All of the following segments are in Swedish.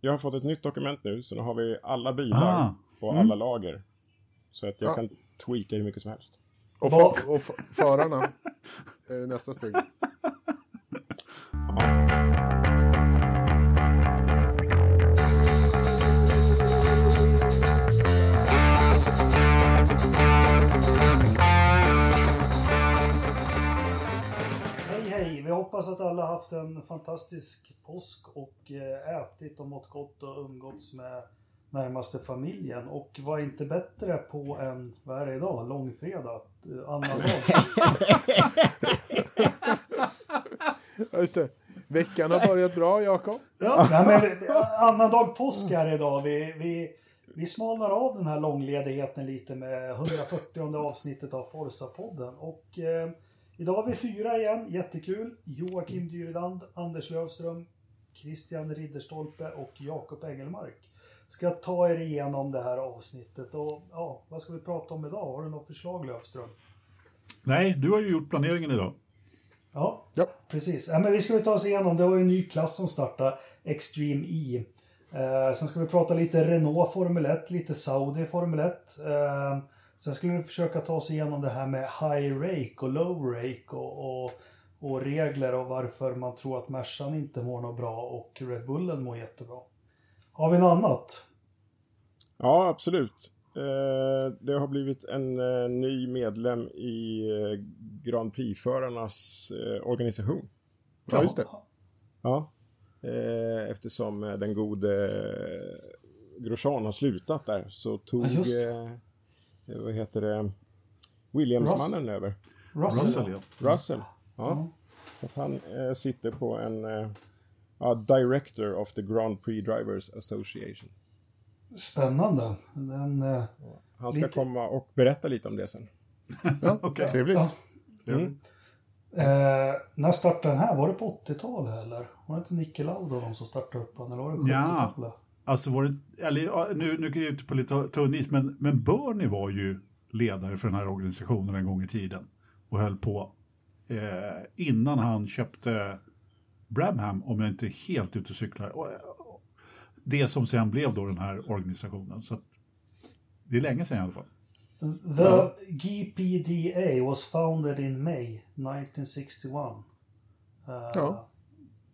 jag har fått ett nytt dokument nu, så nu har vi alla bilar Ah. på alla lager. Så att jag Ja. kan tweaka hur mycket som helst. Och, fa- och förarna är nästa steg. Vi hoppas att alla haft en fantastisk påsk och eh, ätit och mått gott och umgåtts med närmaste familjen. Och var inte bättre på en, vad är det idag, långfredag? Eh, Annan dag. Ja, just det. Veckan har börjat bra, Jakob. Nej, men, vi- annandag påsk är det idag. Vi, vi, vi smalnar av den här långledigheten lite med 140 avsnittet av Forza-podden. Och eh, idag har vi fyra igen, jättekul. Joakim Dyrland, Anders Lövström, Christian Ridderstolpe och Jakob Engelmark. Ska ta er igenom det här avsnittet. Och ja, vad ska vi prata om idag? Har du något förslag Lövström? Nej, du har ju gjort planeringen idag. Ja, Ja. precis. Ja, men vi ska ta oss igenom, det var ju en ny klass som startade, Extreme E. Eh, sen ska vi prata lite Renault Formel 1, lite Saudi Formel 1. Eh, sen skulle vi försöka ta oss igenom det här med high rake och low rake och, och, och regler och varför man tror att Mercan inte mår något bra och Red Bullen mår jättebra. Har vi något annat? Ja, absolut. Eh, det har blivit en eh, ny medlem i eh, Grand Prix-förarnas organisation. Ja, just det. Ja. Eftersom den gode Grosjean har slutat där så tog, Ja, just det. eh, eh, vad heter det, Williamsmannen över. Russell? Russell, ja. Russell. Ja. Så att han eh, sitter på en eh, ja, Director of the Grand Prix Drivers Association. Spännande. Den, eh, Han ska Lite- komma och berätta lite om det sen. Ja, Okej. Trevligt. Ja. Mm. Eh, när startade den här? Var det på 80-talet eller? Var det inte Nicke Lauda de som startade upp den? Eller var det 70-talet? Ja. Alltså var det, eller, nu, nu är jag ute på lite tunn is, men, men Bernie var ju ledare för den här organisationen en gång i tiden och höll på eh, innan han köpte Brabham, om jag inte är helt ute och cyklar. Och, och, det som sen blev då den här organisationen. Så att, det är länge sedan i alla fall. The GPDA was founded in May 1961. Eh, Ja.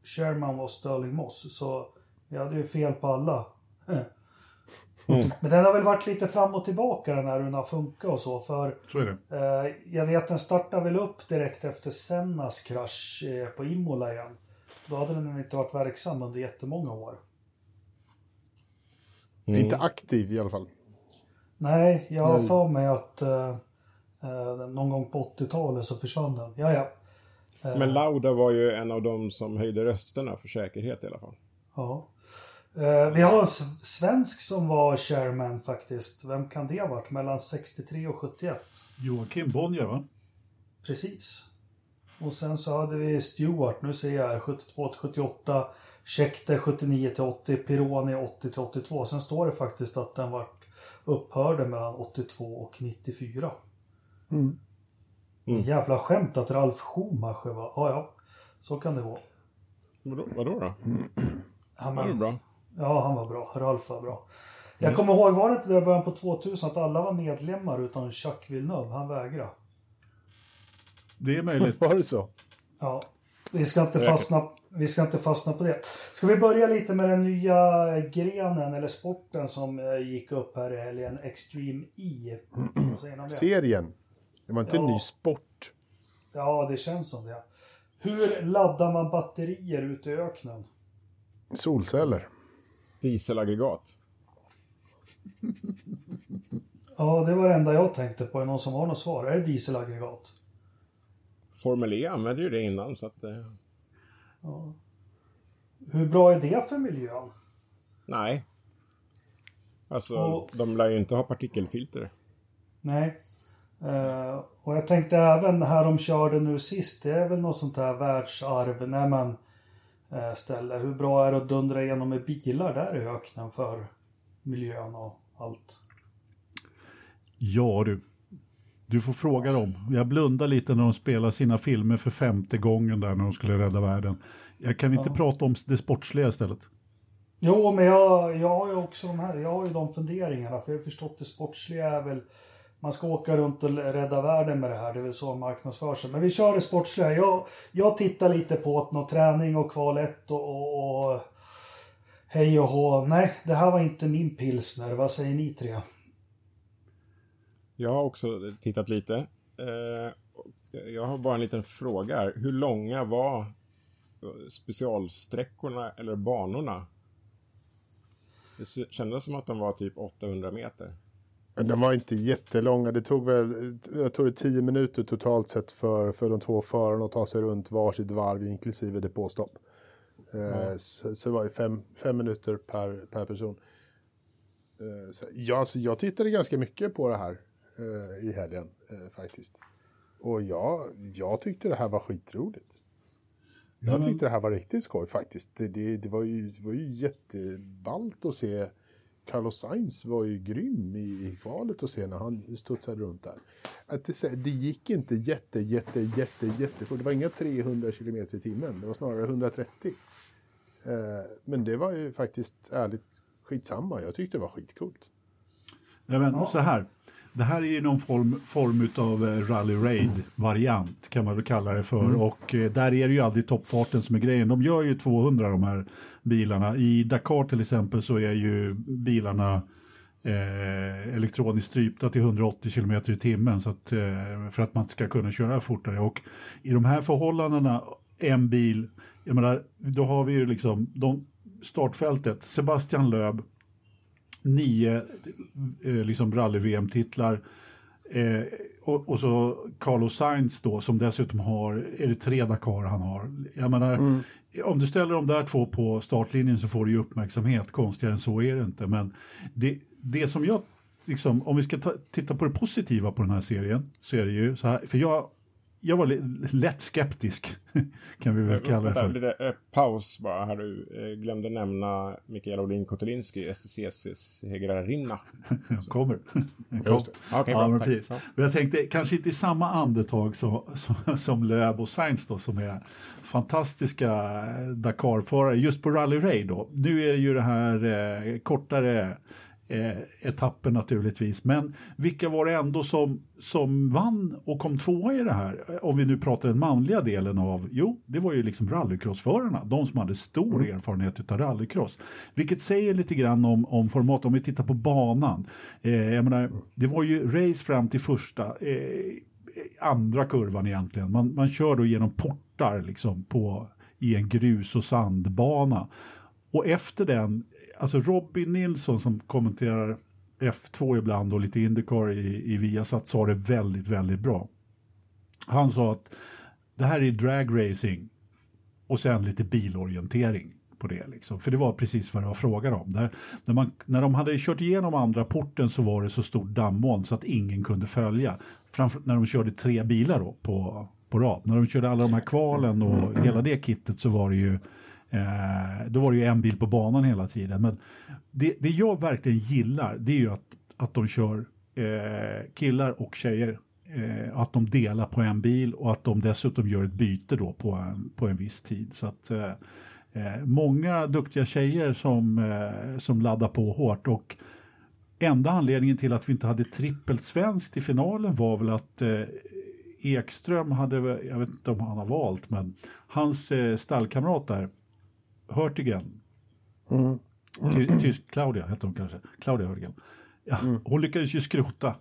Sherman var Sterling Moss, så jag hade ju fel på alla. Men den har väl varit lite fram och tillbaka den här hur den har funkat och så. För Så är det. eh, jag vet den startade väl upp direkt efter Sennas krasch eh, på Imola igen. Då hade den inte varit verksam under jättemånga år. Inte aktiv i alla fall. Nej, jag har för mig att eh, eh, någon gång på 80-talet så försvann den. Ja, ja. Men Lauda var ju en av dem som höjde rösterna för säkerhet i alla fall. ja. Eh, vi har en svensk som var chairman faktiskt. Vem kan det ha varit? Mellan 63 och 71. Joakim Bonnier, va? Precis. Och sen så hade vi Stewart, nu ser jag här, 72 till 78. Schechter 79 till 80. Pironi 80 till 82. Sen står det faktiskt att den vart upphörde mellan 82 och 94. Mm. Jävla skämt att Ralf Schumacher var... Ja, ja. Så kan det gå. Vadå, vadå då? Han Det var bra. Ja, han var bra. Ralf var bra. Jag kommer ihåg, var det inte där i början på 2000 att alla var medlemmar utan Jacques Villeneuve? Han vägrade. Det är möjligt. Var det så? Ja, vi ska inte fastna, vi ska inte fastna på det. Ska vi börja lite med den nya grenen eller sporten som eh, gick upp här i helgen, Extreme E. Serien. Det var inte en Ja. ny sport. Ja, det känns som det. Hur laddar man batterier ute i öknen? Solceller. Dieselaggregat. Ja, det var det enda jag tänkte på. Är det någon som har något svar? Är det dieselaggregat? Formel E använde ju det innan så att... Eh, Ja. Hur bra är det för miljön? nej. Alltså, Och- de lär ju inte ha partikelfilter. Nej. Eh, och jag tänkte även här de körde nu sist, det är väl något sånt här världsarv man eh, ställe. Hur bra är det att dundra igenom med bilar där i öknen för miljön och allt? Ja du. Du får fråga dem. Jag blundar lite när de spelar sina filmer för femte gången där när de skulle rädda världen. Jag kan inte Ja. prata om det sportsliga istället. Jo, men jag, jag har ju också de här, jag har ju de funderingarna. För jag har förstått det sportsliga är väl, man ska åka runt och rädda världen med det här. Det är väl så man marknadsför sig. Men vi kör det sportsliga. Jag, jag tittar lite på någon träning och kval 1 och, och, och hej och hå. Nej, det här var inte min pilsner. Vad säger ni tre? Jag har också tittat lite. Eh, jag har bara en liten fråga. här. Hur långa var specialsträckorna eller banorna? Det kändes som att de var typ 800 meter. Den var inte jättelånga. Det tog väl, jag tror det tio minuter totalt sett för, för de två förarna att ta sig runt varsitt varv inklusive depåstopp. Eh, så, så det var ju fem, fem minuter per, per person. Eh, så, ja, så jag tittade ganska mycket på det här eh, i helgen faktiskt. Och jag, jag tyckte det här var skitroligt. Jag tyckte det här var riktigt skoj faktiskt. Det, det, det, var, ju, det var ju jätteballt att se. Carlos Sainz var ju grym i, i kvalet att se när han studsade runt där. Att det, det gick inte jätte, jätte, jätte, jätte Det var inga 300 km i timmen. Det var snarare 130. Eh, men det var ju faktiskt ärligt skitsamma. Jag tyckte det var skitcoolt. Ja, men, Så här, det här är ju någon form, form av rally raid-variant kan man väl kalla det för. Och eh, där är det ju aldrig toppfarten som är grejen. De gör ju 200 de här bilarna. I Dakar till exempel så är ju bilarna eh, elektroniskt strypta till 180 km i timmen så att, eh, för att man ska kunna köra fortare. Och i de här förhållandena, en bil, jag menar, då har vi ju liksom de, startfältet, Sebastian Loeb, nio eh, liksom rally-VM-titlar. Eh, och, och så Carlos Sainz då som dessutom har, är det tre Dakar han har? Jag menar, om du ställer de där två på startlinjen så får du uppmärksamhet, konstigare än så är det inte. Men det, det som jag, liksom, om vi ska ta, titta på det positiva på den här serien så är det ju så här, för jag, jag var lätt skeptisk kan vi väl kalla det för. där, eh, paus bara. Här du eh, glömde nämna Mikaela Olin Kotelinski, STCCs segrarinna. Kommer. Just det. Ja, men precis. Jag tänkte kanske inte i samma andetag som, som, som Lööf och Sainz då, som är fantastiska Dakar-förare just på Rally Raid då. Nu är det ju det här eh, kortare eh, etappen naturligtvis. Men vilka var det ändå som, som vann och kom tvåa i det här? Om vi nu pratar den manliga delen av, jo, det var ju liksom rallycrossförarna, de som hade stor erfarenhet av rallycross. Vilket säger lite grann om, om format, om vi tittar på banan. Eh, jag menar, det var ju race fram till första, eh, andra kurvan egentligen. Man, man kör då genom portar liksom på, i en grus och sandbana. Och efter den, alltså Robin Nilsson som kommenterar F2 ibland och lite Indycar i, i Viasat sa det väldigt, väldigt bra. Han sa att det här är dragracing och sen lite bilorientering på det. Liksom. För det var precis vad det var frågan om. Där, när, man, när de hade kört igenom andra porten så var det så stort dammoln så att ingen kunde följa. Framför, när de körde tre bilar då på, på rad. När de körde alla de här kvalen och hela det kittet så var det ju Eh, då var det ju en bil på banan hela tiden. Men det, det jag verkligen gillar det är ju att, att de kör eh, killar och tjejer. Eh, att de delar på en bil och att de dessutom gör ett byte då på en, på en viss tid. Så att eh, eh många duktiga tjejer som, eh, som laddar på hårt. Och enda anledningen till att vi inte hade trippelt svenskt i finalen var väl att eh, Ekström hade, jag vet inte om han har valt, men hans eh, stallkamrat där, Hurtigen, ty, tysk Claudia hette hon kanske, Claudia Hurtigen, ja, hon lyckades ju skrota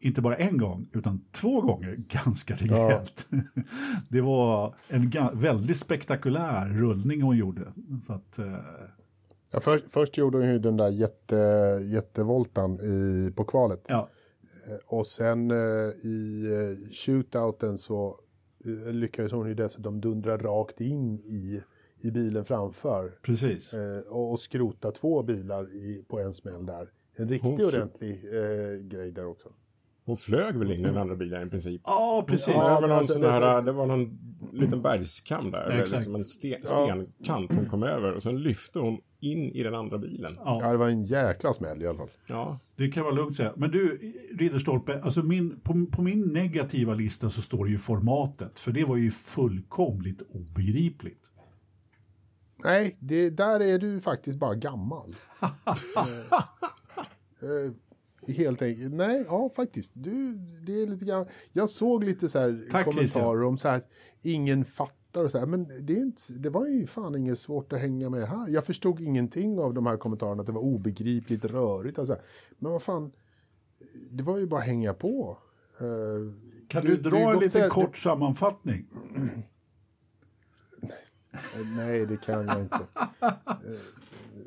inte bara en gång, utan två gånger ganska rejält. Det var en väldigt spektakulär rullning hon gjorde. Så att, eh, Ja, för, först gjorde hon ju den där jätte, jättevoltan i, på kvalet. ja, Och sen eh, i eh, shootouten så eh, lyckades hon ju dessutom dundra rakt in i, i bilen framför. precis. Eh, och, och skrota två bilar i, på en smäll där. En riktig ordentlig eh, grej där också. Hon flög väl in i den andra bilen i princip. Ja, precis. det, Ja, var väl men någon alltså, det här, det var någon liten bergskam där. eller Exakt. Liksom en sten, stenkant hon kom över. Och sen lyfte hon in i den andra bilen. Ja. Ja, det var en jäkla smäll i alla fall. Ja, Det kan vara lugnt säga. Men du, Ridderstolpe, alltså min, på, på min negativa lista så står det ju formatet. För det var ju fullkomligt obegripligt. Nej, det, där är du faktiskt bara gammal. eh, eh, helt enkelt. Nej, ja faktiskt. Du, det är lite grann. Jag såg lite så här Tack, kommentarer Christian. om så här. Ingen fattar och så här. Men det, är inte, det var ju fan inget svårt att hänga med här. Jag förstod ingenting av de här kommentarerna. Att det var obegripligt, rörigt och så här. Men vad fan. Det var ju bara att hänga på. Eh, Kan du är dra en liten kort sammanfattning? Nej, det kan jag inte. Eh,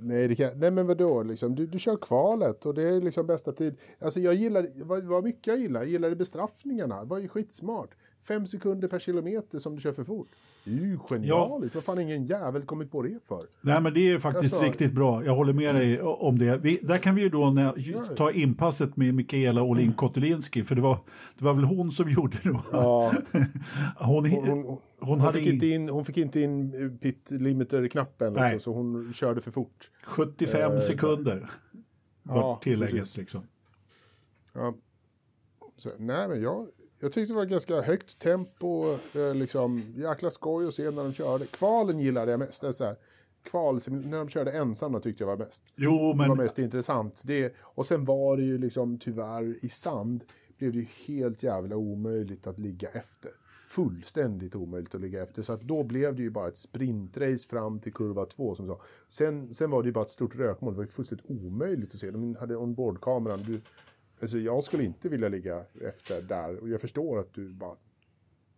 Nej, det kan, nej men vadå, liksom, du, du kör kvalet och det är liksom bästa tid. Alltså jag gillar, vad, vad mycket jag gillar, jag gillade bestraffningarna, det var ju skitsmart. Fem sekunder per kilometer som du kör för fort. Det är ju genialiskt, vad fan ingen jävel kommit på det för? Nej, men det är faktiskt Alltså- riktigt bra. Jag håller med dig om det. Vi, där kan vi ju då när, ta inpasset med Mikaela Olin Kotulinski, för det var, det var väl hon som gjorde det. Ja, Hon, hon, hon, hon, hon, hade fick in inte in, hon fick inte in eh, pit limiter-knappen, liksom, så hon körde för fort. 75 sekunder var Ja, tillägget. precis. Liksom. Ja. Så, nej, men jag, jag tyckte det var ganska högt tempo. Eh, liksom, jäkla skoj att se när de körde. Kvalen gillade jag mest. Det är så här, kval, när de körde ensamma tyckte jag var bäst. Jo, Det var men mest intressant. Det, och sen var det ju liksom tyvärr i sand blev det ju helt jävla omöjligt att ligga efter. Fullständigt omöjligt att ligga efter. Så att då blev det ju bara ett sprintrace fram till kurva två som sa. Sen, sen var det ju bara ett stort rökmoln. Det var ju fullständigt omöjligt att se. De hade onboardkameran. Du, alltså jag skulle inte vilja ligga efter där. Och jag förstår att du bara...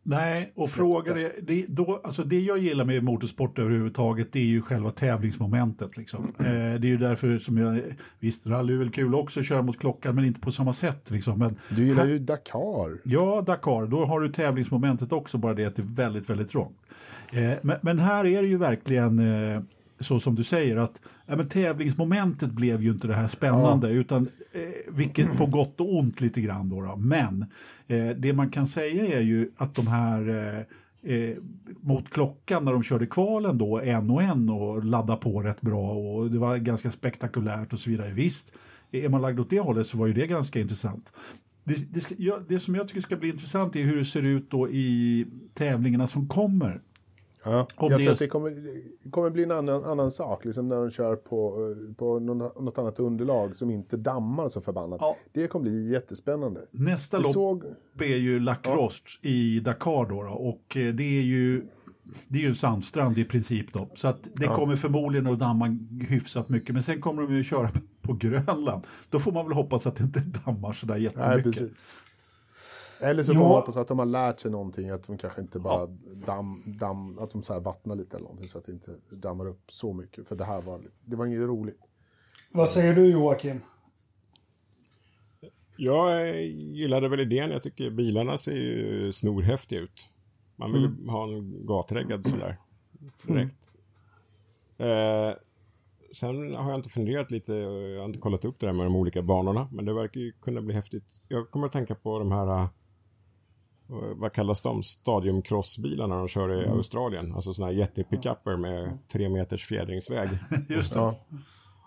Nej, och frågan är, det, då, alltså det jag gillar med motorsport överhuvudtaget det är ju själva tävlingsmomentet. Liksom. Eh, det är ju därför som jag, visst rally är väl kul också att köra mot klockan men inte på samma sätt. Liksom. Men, Du gillar ju Dakar. ja, Dakar, då har du tävlingsmomentet också, bara det att det är väldigt, väldigt trångt. Eh, men, men här är det ju verkligen eh, så som du säger att ja, men tävlingsmomentet blev ju inte det här spännande utan eh, vilket på gott och ont lite grann då. då. Men eh, det man kan säga är ju att de här eh, eh, mot klockan när de körde kvalen då en och en och ladda på rätt bra och det var ganska spektakulärt och så vidare. Visst, är man lagd åt det hållet så var ju det ganska intressant. Det, det, ja, det som jag tycker ska bli intressant är hur det ser ut då i tävlingarna som kommer. Ja, Om jag tror att det kommer, kommer bli en annan, annan sak liksom när de kör på, eh, på något annat underlag som inte dammar så förbannat. Ja. Det kommer bli jättespännande. Nästa Vi lopp såg, är ju lacrosse i Dakar då, då och eh, det är ju det är ju en sandstrand i princip då. Så att det kommer förmodligen att damma hyfsat mycket. Men sen kommer de ju köra på Grönland. Då får man väl hoppas att det inte dammar sådär nej, jättemycket. precis. Eller så Ja. får man hoppas att de har lärt sig någonting, att de kanske inte bara damm, damm, att de så här vattnar lite eller någonting så att det inte dammar upp så mycket. För det här var, det var inget roligt. Vad säger du Joakim? Jag gillade väl idén. Jag tycker bilarna ser ju snorhäftiga ut. Man vill ju ha en gatreggad sådär direkt. Eh, sen har jag inte funderat lite, jag har inte kollat upp det där med de olika banorna, men det verkar ju kunna bli häftigt. Jag kommer att tänka på de här, eh, vad kallas de, stadiumcrossbilarna de kör i Australien. Alltså sådana här jättepickuper med tre meters fjädringsväg. Just det.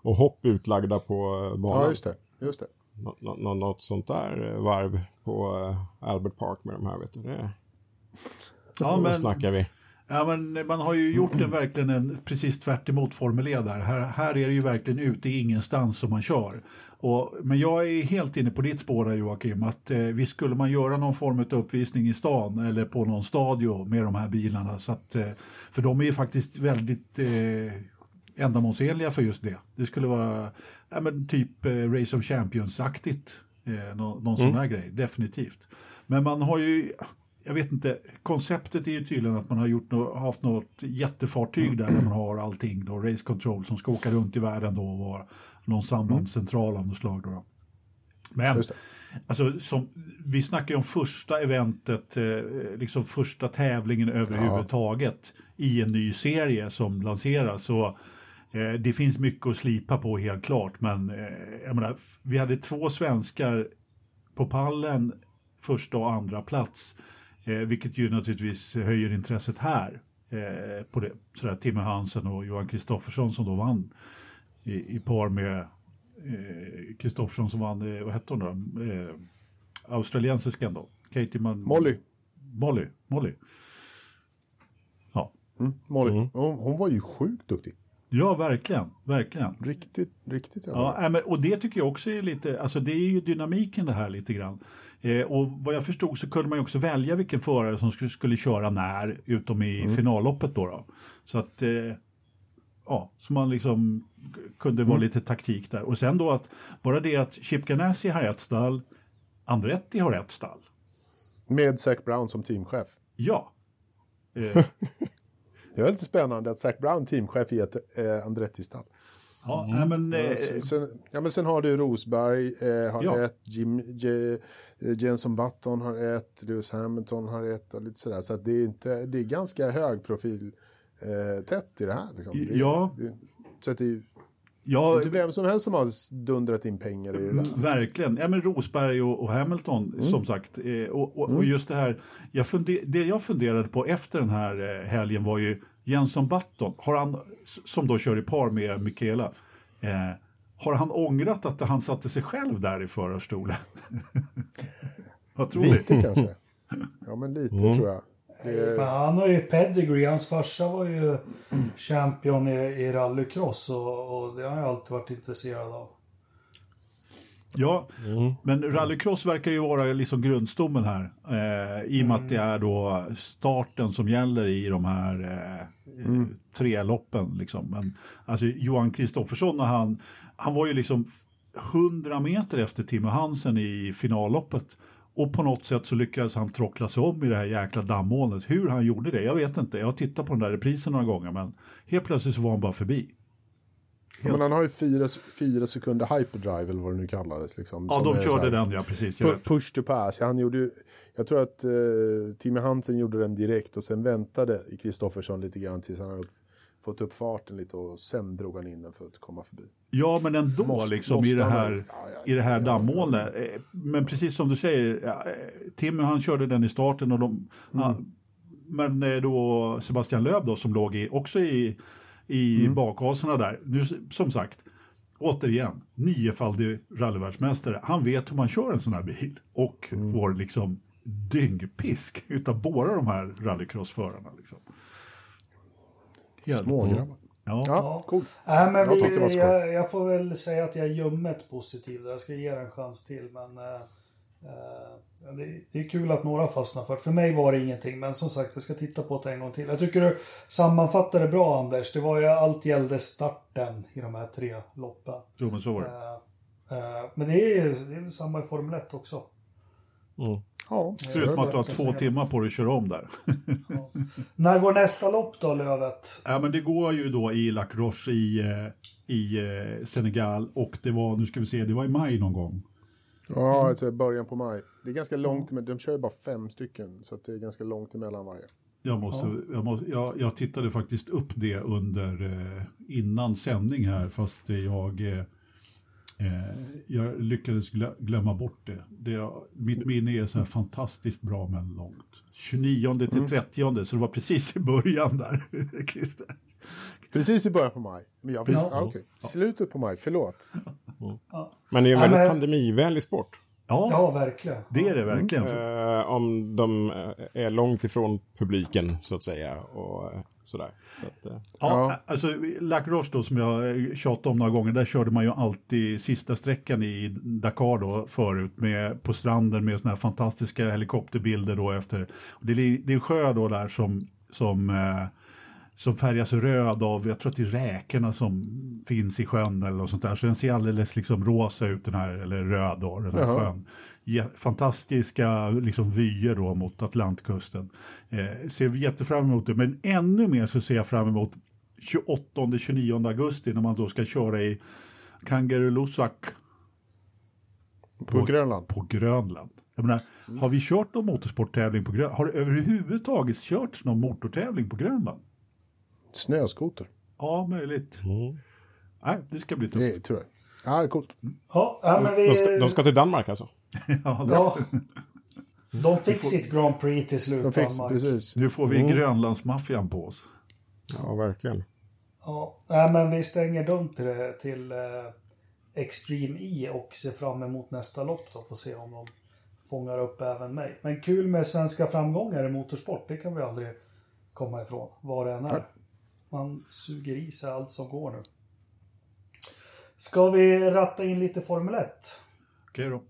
Och hopp utlagda på eh, banan. Ja, just det. Just det. Nå- nå- nå- något sånt där eh, varv på eh, Albert Park med de här, vet du. Det, Ja, Då men, snackar vi. Ja, men man har ju gjort en verkligen en precis tvärt emot Formel E där. Här, här är det ju verkligen ute i ingenstans som man kör. Och, men jag är helt inne på ditt spår där Joakim, att eh, visst skulle man göra någon form av uppvisning i stan eller på någon stadio med de här bilarna. Så att, eh, för de är ju faktiskt väldigt eh, ändamålsenliga för just det. Det skulle vara ja, men typ eh, Race of Champions-aktigt. Eh, nå, någon sån här grej, definitivt. Men man har ju, jag vet inte, konceptet är ju tydligen att man har gjort nå, haft något jättefartyg där, där man har allting då, Race Control som ska åka runt i världen då och vara någon sambandscentral av något slag. Då, då. Men alltså, som, vi snackar ju om första eventet, eh, liksom första tävlingen överhuvudtaget i en ny serie som lanseras. Så, eh, det finns mycket att slipa på helt klart, men eh, jag menar, vi hade två svenskar på pallen första och andra plats, eh, vilket ju naturligtvis höjer intresset här. Eh, på det. Sådär, Timme Hansen och Johan Kristoffersson som då vann i, i par med eh, Kristoffersson som vann, eh, vad hette hon då? Eh, australiensiskan då? Katie Man- Molly. Molly. Molly. Ja. Mm, Molly, hon, hon var ju sjukt duktig. Ja, verkligen. Verkligen. Riktigt, riktigt jävla Ja, men, och det tycker jag också är lite, alltså det är ju dynamiken det här lite grann. Eh, och vad jag förstod så kunde man ju också välja vilken förare som skulle, skulle köra när, utom i finalloppet då. då. Så att, eh, ja, så man liksom kunde vara lite taktik där. Och sen då att, bara det att Chip Ganassi har ett stall, Andretti har ett stall. Med Zac Brown som teamchef. Ja. Eh, Det är lite spännande att Zac Brown teamchef i ett eh, Andretti-stall. ja, nej, men, eh, sen- ja, men sen har du Rosberg, eh, har Ja. ett, Jim, J, eh, Jenson Button har ett, Lewis Hamilton har ett och lite sådär. Så det är, inte, det är ganska hög profil eh, tätt i det här. Liksom. Det, Ja. Det, så att det är ja, inte vem som helst som har dundrat in pengar i det där. Verkligen. Ja, men Rosberg och, och Hamilton, Mm. som sagt. Eh, och, och, och just det här, jag funder, det jag funderade på efter den här eh, helgen var ju Jenson Button, har han, som då kör i par med Michaela, eh, har han ångrat att han satte sig själv där i förarstolen? Vad tror ni? Lite kanske. Ja, men lite tror jag. Det, Men han har ju pedigree. Hans farsa var ju champion i, i rallycross och, och det har jag alltid varit intresserad av. Ja, men rallycross verkar ju vara liksom grundstommen här. Eh, I och med att det är då starten som gäller i de här eh, tre loppen. Liksom. Men, alltså, Johan Kristoffersson, när han, han var ju liksom 100 meter efter Timo Hansen i finalloppet. Och på något sätt så lyckades han trockla sig om i det här jäkla dammolnet. Hur han gjorde det, jag vet inte. Jag har tittat på den där reprisen några gånger, men helt plötsligt så var han bara förbi. ja, men han har ju fyra, fyra sekunder hyperdrive eller vad det nu kallades. Liksom, Ja, de körde den, ja precis. Jag Pu-. Push to pass. Han gjorde jag tror att uh, Timmy Hansen gjorde den direkt och sen väntade Kristoffersson lite grann tills han hade fått upp farten lite och sen drog han in den för att komma förbi. Ja, men ändå Måste- liksom måste i det han här, ja, ja, i det här ja, dammolnet. Eh, Men precis som du säger, eh, Timmy han körde den i starten och de, Mm. ja, men eh, då Sebastian Löb då som låg i, också i, i Mm. bakhasorna där. Nu som sagt, återigen, niofaldig rallyvärldsmästare. Han vet hur man kör en sån här bil och Mm. får liksom dyngpisk utav båda de här rallycrossförarna. Liksom. Smågrabbar. Ja. Ja. Nej, men Jag vi, jag, jag får väl säga att jag är ljummet positiv. Jag ska ge den en chans till, men eh, eh, det, det är kul att några fastnar för. För mig var det ingenting, men som sagt, jag ska titta på det en gång till. Jag tycker du sammanfattade bra, Anders. Det var ju allt gällde starten i de här tre loppen. Jo, men så var det. Eh, eh, men det är, det är samma i Formel 1 också. Ja, Förutom att du har två timmar på dig att köra om där. När går nästa lopp då, Lövet? Ja, men det går ju då i La Croche i, eh, i eh, Senegal och det var, nu ska vi se, det var i maj någon gång. ja alltså början på maj. Det är ganska långt, men de kör ju bara fem stycken. Så att det är ganska långt emellan varje. Jag, måste, jag, måste, jag, jag tittade faktiskt upp det under eh, innan sändning här fast jag, jag lyckades glö, glömma bort det. det. Mitt minne är så här fantastiskt bra men långt. 29 till 30 så det var precis i början där, Christer. Precis i början på maj. Men jag visste, Ja. ja. okej. Slutet på maj, förlåt. Men det är ju en Ja, väldigt men- pandemivänlig sport. Ja, Ja, verkligen. det är det verkligen. Eh, om de eh, är långt ifrån publiken, så att säga. Och eh, sådär. Så att, eh, Ja, Ja. alltså Lac Roche då som jag tjatat om några gånger, där körde man ju alltid sista sträckan i Dakar då förut med, på stranden med såna här fantastiska helikopterbilder då efter. Det, är, det är en sjö då där som, som, eh, som färgas röd av, jag tror att det är räkorna som finns i sjön eller något sånt där. Så den ser alldeles liksom rosa ut den här, eller röd då, den här Jaha. sjön. Ja, fantastiska liksom vyer då mot Atlantkusten. Eh, ser jättefram emot det, men ännu mer så ser jag fram emot 28-29 augusti när man då ska köra i Kangerlussuaq På Grönland. på Grönland. Jag menar, har vi kört någon motorsporttävling på Grönland? Har det överhuvudtaget körts någon motortävling på Grönland? Snöskoter. Ja, möjligt. Nej, det ska bli tufft. Det tror jag. Ja, det är coolt. Ja, ja, men vi... de, ska, de ska till Danmark alltså? Ja. De fick sitt Grand Prix till slut, De fick, Danmark. precis. Nu får vi Grönlandsmaffian på oss. Ja, verkligen. Ja, nej, men vi stänger dörren till, till eh, Extreme E och ser fram emot nästa lopp då. Får se om de fångar upp även mig. Men kul med svenska framgångar i motorsport, det kan vi aldrig komma ifrån, vad det än är. Man suger i sig allt som går nu. Ska vi ratta in lite Formel 1? Okej då.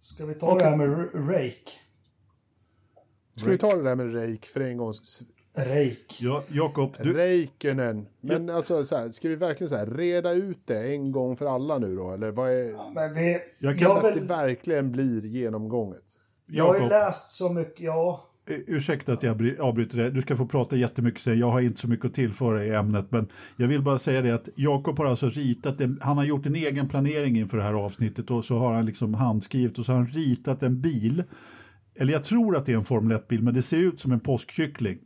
Ska vi ta det här med Rake? Ska vi ta det där med Reik för en gång? Rake. Ja, Jakob, du, Reikkönen. Men alltså, så här, ska vi verkligen så här, reda ut det en gång för alla nu då? Eller vad är... Men det, Jag kan Så att det verkligen blir genomgånget. jag har ju läst så mycket, ja. Eh, ursäkta att jag bry- avbryter det. Du ska få prata jättemycket sen. Jag har inte så mycket att tillföra i ämnet. Men jag vill bara säga det att Jakob har alltså ritat, en, han har gjort en egen planering inför det här avsnittet och så har han liksom handskrivit och så har han ritat en bil. Eller jag tror att det är en Formel 1-bil, men det ser ut som en påskkyckling.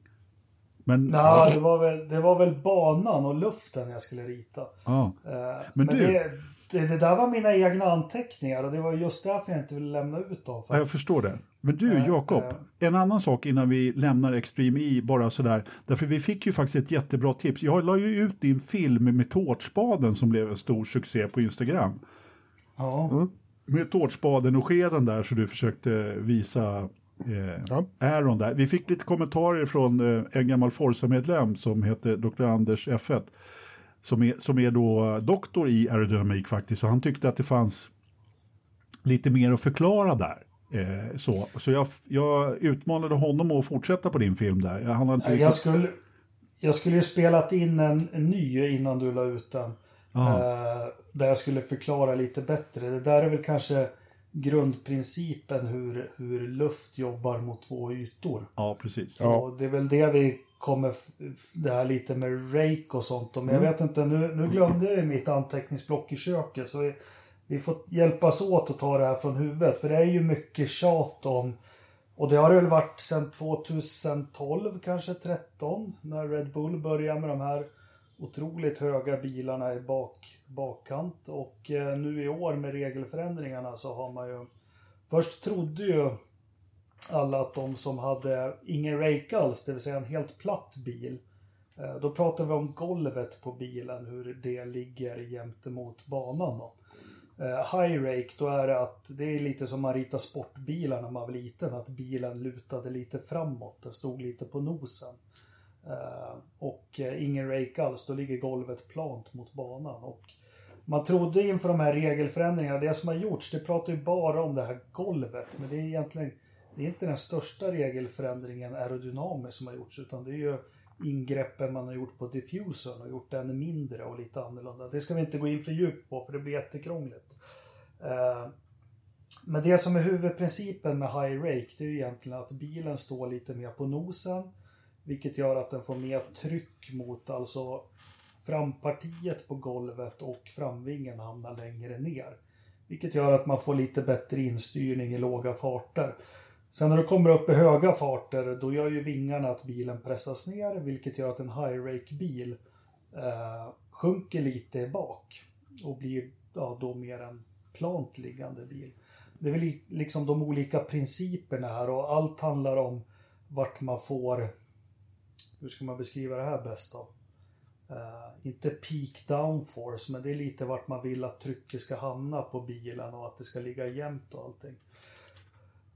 Men, Nej, det var, väl, det var väl banan och luften jag skulle rita. ja. Eh, Men Men, du- det, det, det där var mina egna anteckningar och det var just därför jag inte ville lämna ut dem. Ja, jag förstår det. Men du, Jakob, eh. en annan sak innan vi lämnar Extreme E, bara sådär. Därför vi fick ju faktiskt ett jättebra tips. Jag la ju ut din film med tårtspaden som blev en stor succé på Instagram. Ja. Med tårtspaden och skeden där så du försökte visa eh, Ja. Aaron där. Vi fick lite kommentarer från eh, en gammal Forza-medlem som heter Dr. Anders F1. Som är, som är då doktor i aerodynamik faktiskt. Så han tyckte att det fanns lite mer att förklara där. Eh, så så jag, jag utmanade honom att fortsätta på din film där. Han har inte Jag riktigt... skulle, jag skulle ju spelat in en, en ny innan du la ut den. Eh, där jag skulle förklara lite bättre. Det där är väl kanske grundprincipen hur, hur luft jobbar mot två ytor. Ja, precis. Ja. Och det är väl det vi kommer, det här lite med rake och sånt. Men Mm. jag vet inte, nu, nu glömde jag ju mitt anteckningsblock i köket. Så vi, vi får hjälpas åt att ta det här från huvudet. För det är ju mycket tjat om, och det har det väl varit sedan 2012, kanske 13, när Red Bull började med de här otroligt höga bilarna i bak, bakkant. Och eh, nu i år med regelförändringarna så har man ju... Först trodde ju alla att de som hade ingen rake alls, det vill säga en helt platt bil. Eh, då pratar vi om golvet på bilen, hur det ligger jämte mot banan. Då. Eh, high rake, då är det att det är lite som man ritar sportbilar när man var liten, att bilen lutade lite framåt, den stod lite på nosen. Eh, och ingen rake alls, då ligger golvet plant mot banan. Och man trodde inför de här regelförändringarna, det som har gjorts, det pratar ju bara om det här golvet, men det är egentligen det är inte den största regelförändringen aerodynamiskt som har gjorts, utan det är ju ingreppen man har gjort på diffusern och gjort den mindre och lite annorlunda. Det ska vi inte gå in för djupt på, för det blir jättekrångligt. Eh, men det som är huvudprincipen med high rake, det är ju egentligen att bilen står lite mer på nosen, vilket gör att den får mer tryck mot alltså frampartiet på golvet och framvingen hamnar längre ner. Vilket gör att man får lite bättre instyrning i låga farter. Sen när du kommer upp i höga farter, då gör ju vingarna att bilen pressas ner, vilket gör att en high rake bil eh, sjunker lite i bak och blir ja, då mer en plant liggande bil. Det är väl liksom de olika principerna här och allt handlar om vart man får, hur ska man beskriva det här bäst då? Eh, inte peak downforce, men det är lite vart man vill att trycket ska hamna på bilen och att det ska ligga jämnt och allting.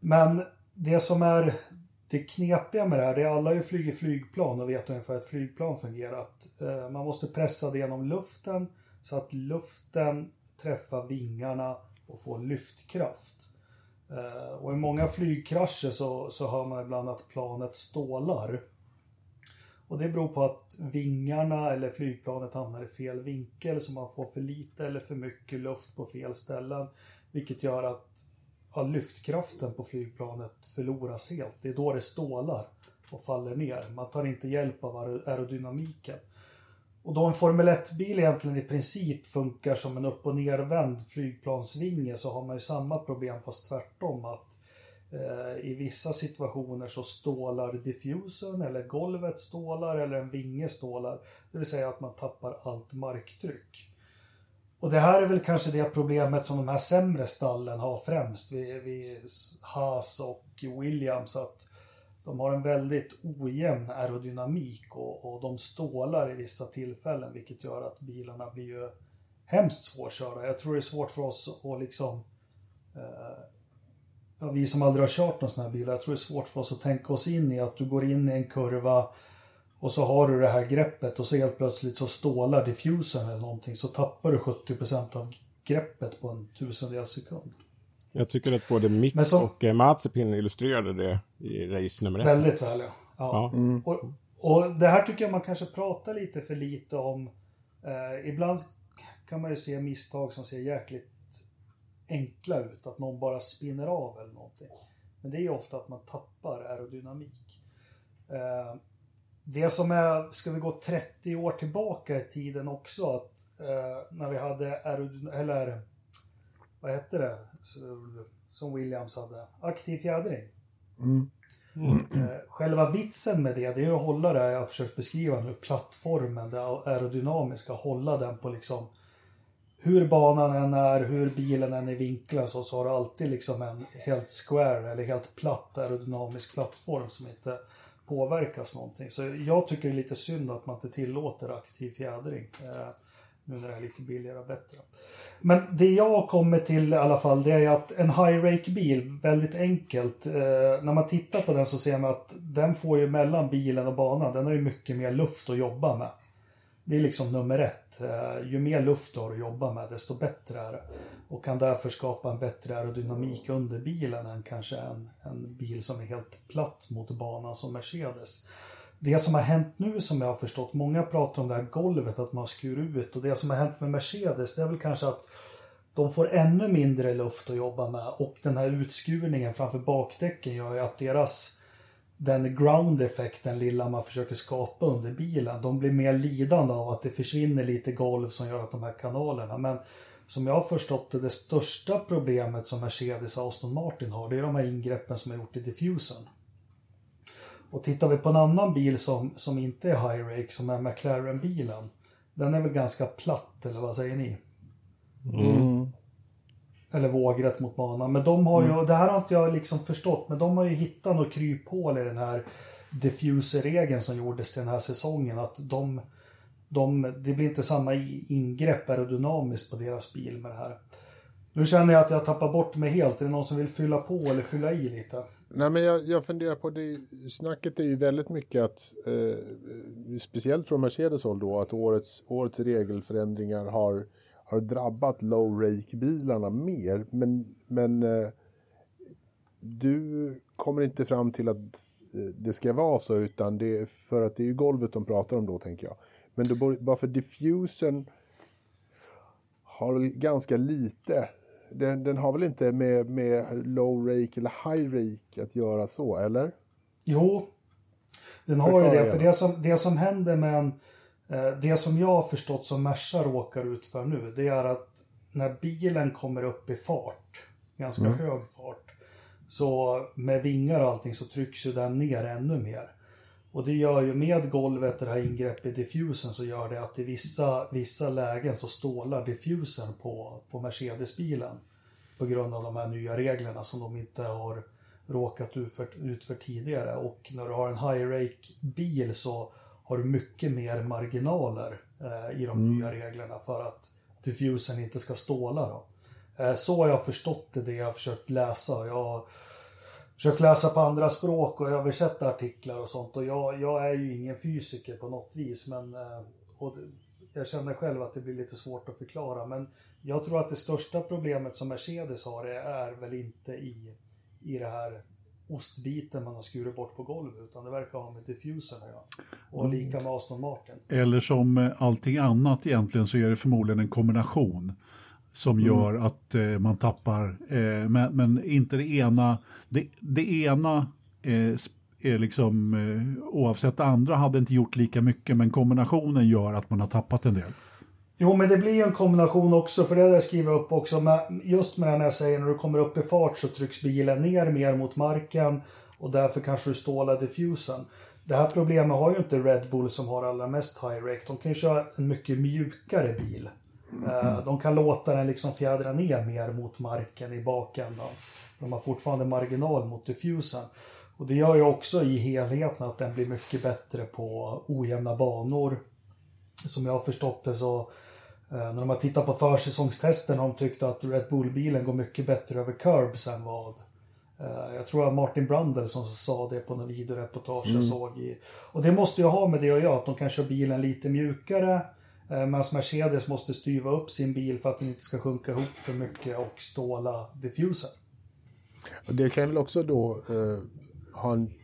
Men det som är det knepiga med det här, det är alla har ju flugit flygplan och vet ungefär hur ett flygplan fungerar. Att, eh, man måste pressa det genom luften så att luften träffar vingarna och får lyftkraft. Eh, och i många flygkrascher så, så hör man ibland att planet stålar. Och det beror på att vingarna eller flygplanet hamnar i fel vinkel så man får för lite eller för mycket luft på fel ställen. Vilket gör att har lyftkraften på flygplanet förloras helt. Det är då det stålar och faller ner. Man tar inte hjälp av aerodynamiken. Och då en Formel 1-bil egentligen i princip funkar som en upp och nervänd flygplansvinge så har man ju samma problem fast tvärtom. att eh, I vissa situationer så stålar diffusern eller golvet stålar eller en vinge stålar. Det vill säga att man tappar allt marktryck. Och det här är väl kanske det problemet som de här sämre stallen har främst vid, vid Haas och Williams. Att de har en väldigt ojämn aerodynamik och, och de stålar i vissa tillfällen vilket gör att bilarna blir ju hemskt svårkörda. Jag tror det är svårt för oss att liksom eh, vi som aldrig har kört någon sån här bil, jag tror det är svårt för oss att tänka oss in i att du går in i en kurva och så har du det här greppet och så helt plötsligt så stålar diffusern eller någonting så tappar du 70% av greppet på en tusendels sekund. Jag tycker att både Mick så- och eh, Mazepin illustrerade det i race nummer ett. Väldigt väl, ja. ja. Ja. Och, och det här tycker jag man kanske pratar lite för lite om. Eh, ibland kan man ju se misstag som ser jäkligt enkla ut. Att någon bara spinner av eller någonting. Men det är ju ofta att man tappar aerodynamik. Eh, det som är, ska vi gå 30 år tillbaka i tiden också, att eh, när vi hade eller vad hette det, som Williams hade, aktiv fjädring. Eh, Själva vitsen med det, det är att hålla det jag har försökt beskriva nu, plattformen, det aerodynamiska, hålla den på liksom hur banan än är, hur bilen än är vinklad så, så har du alltid liksom en helt square eller helt platt aerodynamisk plattform som inte påverkas någonting. Så jag tycker det är lite synd att man inte tillåter aktiv fjädring. Eh, nu när det är lite billigare och bättre. Men det jag kommer till i alla fall, det är att en high rake bil väldigt enkelt. Eh, när man tittar på den så ser man att den får ju mellan bilen och banan, den har ju mycket mer luft att jobba med. Det är liksom nummer ett. Eh, ju mer luft du har att jobba med, desto bättre är det. Och kan därför skapa en bättre aerodynamik under bilen än kanske en, en bil som är helt platt mot banan som Mercedes. Det som har hänt nu som jag har förstått, många pratar om det här golvet, att man skurit ut. Och det som har hänt med Mercedes, det är väl kanske att de får ännu mindre luft att jobba med och den här utskurningen framför bakdäcken gör ju att deras den ground effekten lilla man försöker skapa under bilen, de blir mer lidande av att det försvinner lite golv som gör att de här kanalerna. Men som jag har förstått det, det största problemet som Mercedes och Aston Martin har, det är de här ingreppen som är gjort i diffusen. Och tittar vi på en annan bil som, som inte är high rake, som är McLaren-bilen, den är väl ganska platt, eller vad säger ni? Eller vågrätt mot banan. Men de har ju, det här har inte jag liksom förstått, men de har ju hittat något kryphål i den här diffuser-regeln som gjordes till den här säsongen. Att de, de, det blir inte samma ingrepp aerodynamiskt på deras bil med det här. Nu känner jag att jag tappar bort mig helt. Är det någon som vill fylla på eller fylla i lite? Nej, men jag, jag funderar på det. Snacket är ju väldigt mycket att, eh, speciellt från Mercedes håll då, att årets, årets regelförändringar har, har drabbat low rake-bilarna mer. Men, men eh, du kommer inte fram till att eh, det ska vara så, utan det är för att det är ju golvet de pratar om då, tänker jag. Men då, bara för diffusen har ganska lite. Den, den har väl inte med, med low rake eller high rake att göra så, eller? Jo, den har ju det. För det som, det som händer med en... eh, Det som jag har förstått som Merca råkar ut för nu, det är att när bilen kommer upp i fart, ganska Mm. hög fart, så med vingar och allting så trycks ju den ner ännu mer. Och det gör ju med golvet, det här ingreppet i diffusen, så gör det att i vissa, vissa lägen så stålar diffusen på, på Mercedes-bilen. På grund av de här nya reglerna som de inte har råkat ut för, ut för tidigare. Och när du har en high rake bil så har du mycket mer marginaler eh, i de nya reglerna för att diffusen inte ska ståla. Då. Eh, så har jag förstått det, det jag har försökt läsa. Jag har försökt läsa på andra språk och översätta artiklar och sånt. Och jag, jag är ju ingen fysiker på något vis, men eh, det- jag känner själv att det blir lite svårt att förklara. Men jag tror att det största problemet som Mercedes har är, är väl inte i, i det här ostbiten man har skurit bort på golvet, utan det verkar ha med diffusen att göra. Och lika med Aston Martin. Eller som eh, allting annat egentligen så är det förmodligen en kombination som gör att eh, man tappar, eh, men, men inte det ena. Det, det ena eh, är liksom, eh, oavsett det andra hade inte gjort lika mycket, men kombinationen gör att man har tappat en del. Jo, men det blir ju en kombination också, för det har jag skrivit upp också. Med, just med när jag säger när du kommer upp i fart så trycks bilen ner mer mot marken och därför kanske du stålar diffusen. Det här problemet har ju inte Red Bull som har allra mest high rake. De kan ju köra en mycket mjukare bil. Eh, De kan låta den liksom fjädra ner mer mot marken i bakändan. De har fortfarande marginal mot diffusen. Och det gör ju också i helheten att den blir mycket bättre på ojämna banor. Som jag har förstått det så Eh, När de har tittat på försäsongstesten har de tyckt att Red Bull-bilen går mycket bättre över curbs än vad, Eh, jag tror att Martin Brundle som sa det på någon videoreportage jag såg. I, och det måste ju ha med det att göra, att de kan köra bilen lite mjukare. Eh, Medan Mercedes måste styva upp sin bil för att den inte ska sjunka ihop för mycket och ståla diffuser. Och det kan väl också då eh, ha en...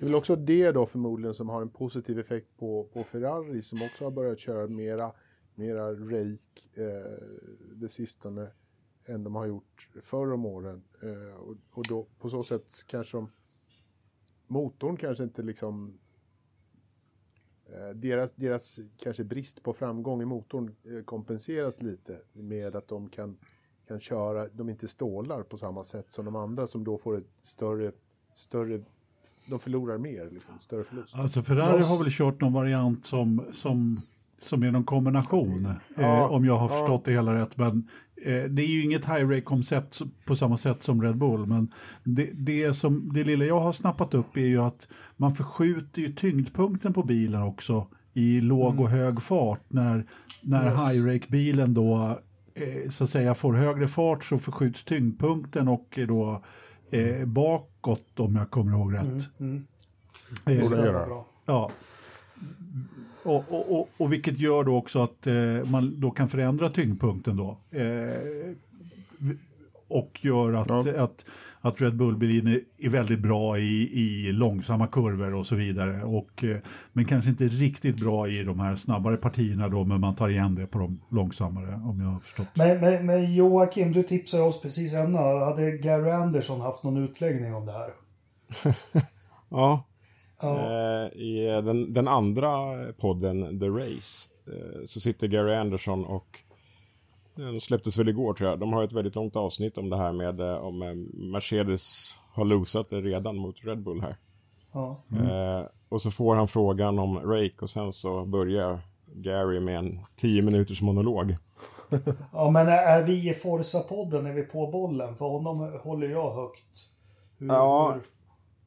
Det är väl också det då förmodligen som har en positiv effekt på, på Ferrari som också har börjat köra mera, mera rake eh, det sistone än de har gjort förr om åren. Eh, och, och då på så sätt kanske de... Motorn kanske inte liksom... Eh, deras, deras kanske brist på framgång i motorn eh, kompenseras lite med att de kan kan köra, de inte stålar på samma sätt som de andra som då får ett större, större de förlorar mer, liksom, större förlust. Alltså Ferrari har väl kört någon variant som, som, som är någon kombination, Ja, eh, om jag har ja. förstått det hela rätt. Men eh, det är ju inget high rake koncept på samma sätt som Red Bull. Men det, det, som, det lilla jag har snappat upp är ju att man förskjuter ju tyngdpunkten på bilen också i låg och hög fart. När, när Yes. high rake bilen då eh, så att säga får högre fart så förskjuts tyngdpunkten och då eh, bakåt om jag kommer ihåg rätt. Eh, Borde Det göra. var bra. Ja. Och, och, och, och vilket gör då också att eh, man då kan förändra tyngdpunkten då. Eh, och gör att, Ja. att, att Red Bull-bilen är, är väldigt bra i, i långsamma kurvor och så vidare. Och, eh, men kanske inte riktigt bra i de här snabbare partierna då, men man tar igen det på de långsammare om jag har förstått. Men, men, men Joakim, du tipsade oss precis innan. Hade Gary Anderson haft någon utläggning om det här? Ja, Ja. Eh, I den, den andra podden, The Race, eh, så sitter Gary Anderson och den släpptes väl igår tror jag. De har ett väldigt långt avsnitt om det här med eh, om eh, Mercedes har losat det redan mot Red Bull här. ja. Eh, och så får han frågan om Rake och sen så börjar Gary med en tio minuters monolog. Ja, men är, vi i Forza-podden, är vi på bollen? För honom håller jag högt. Hur, Ja.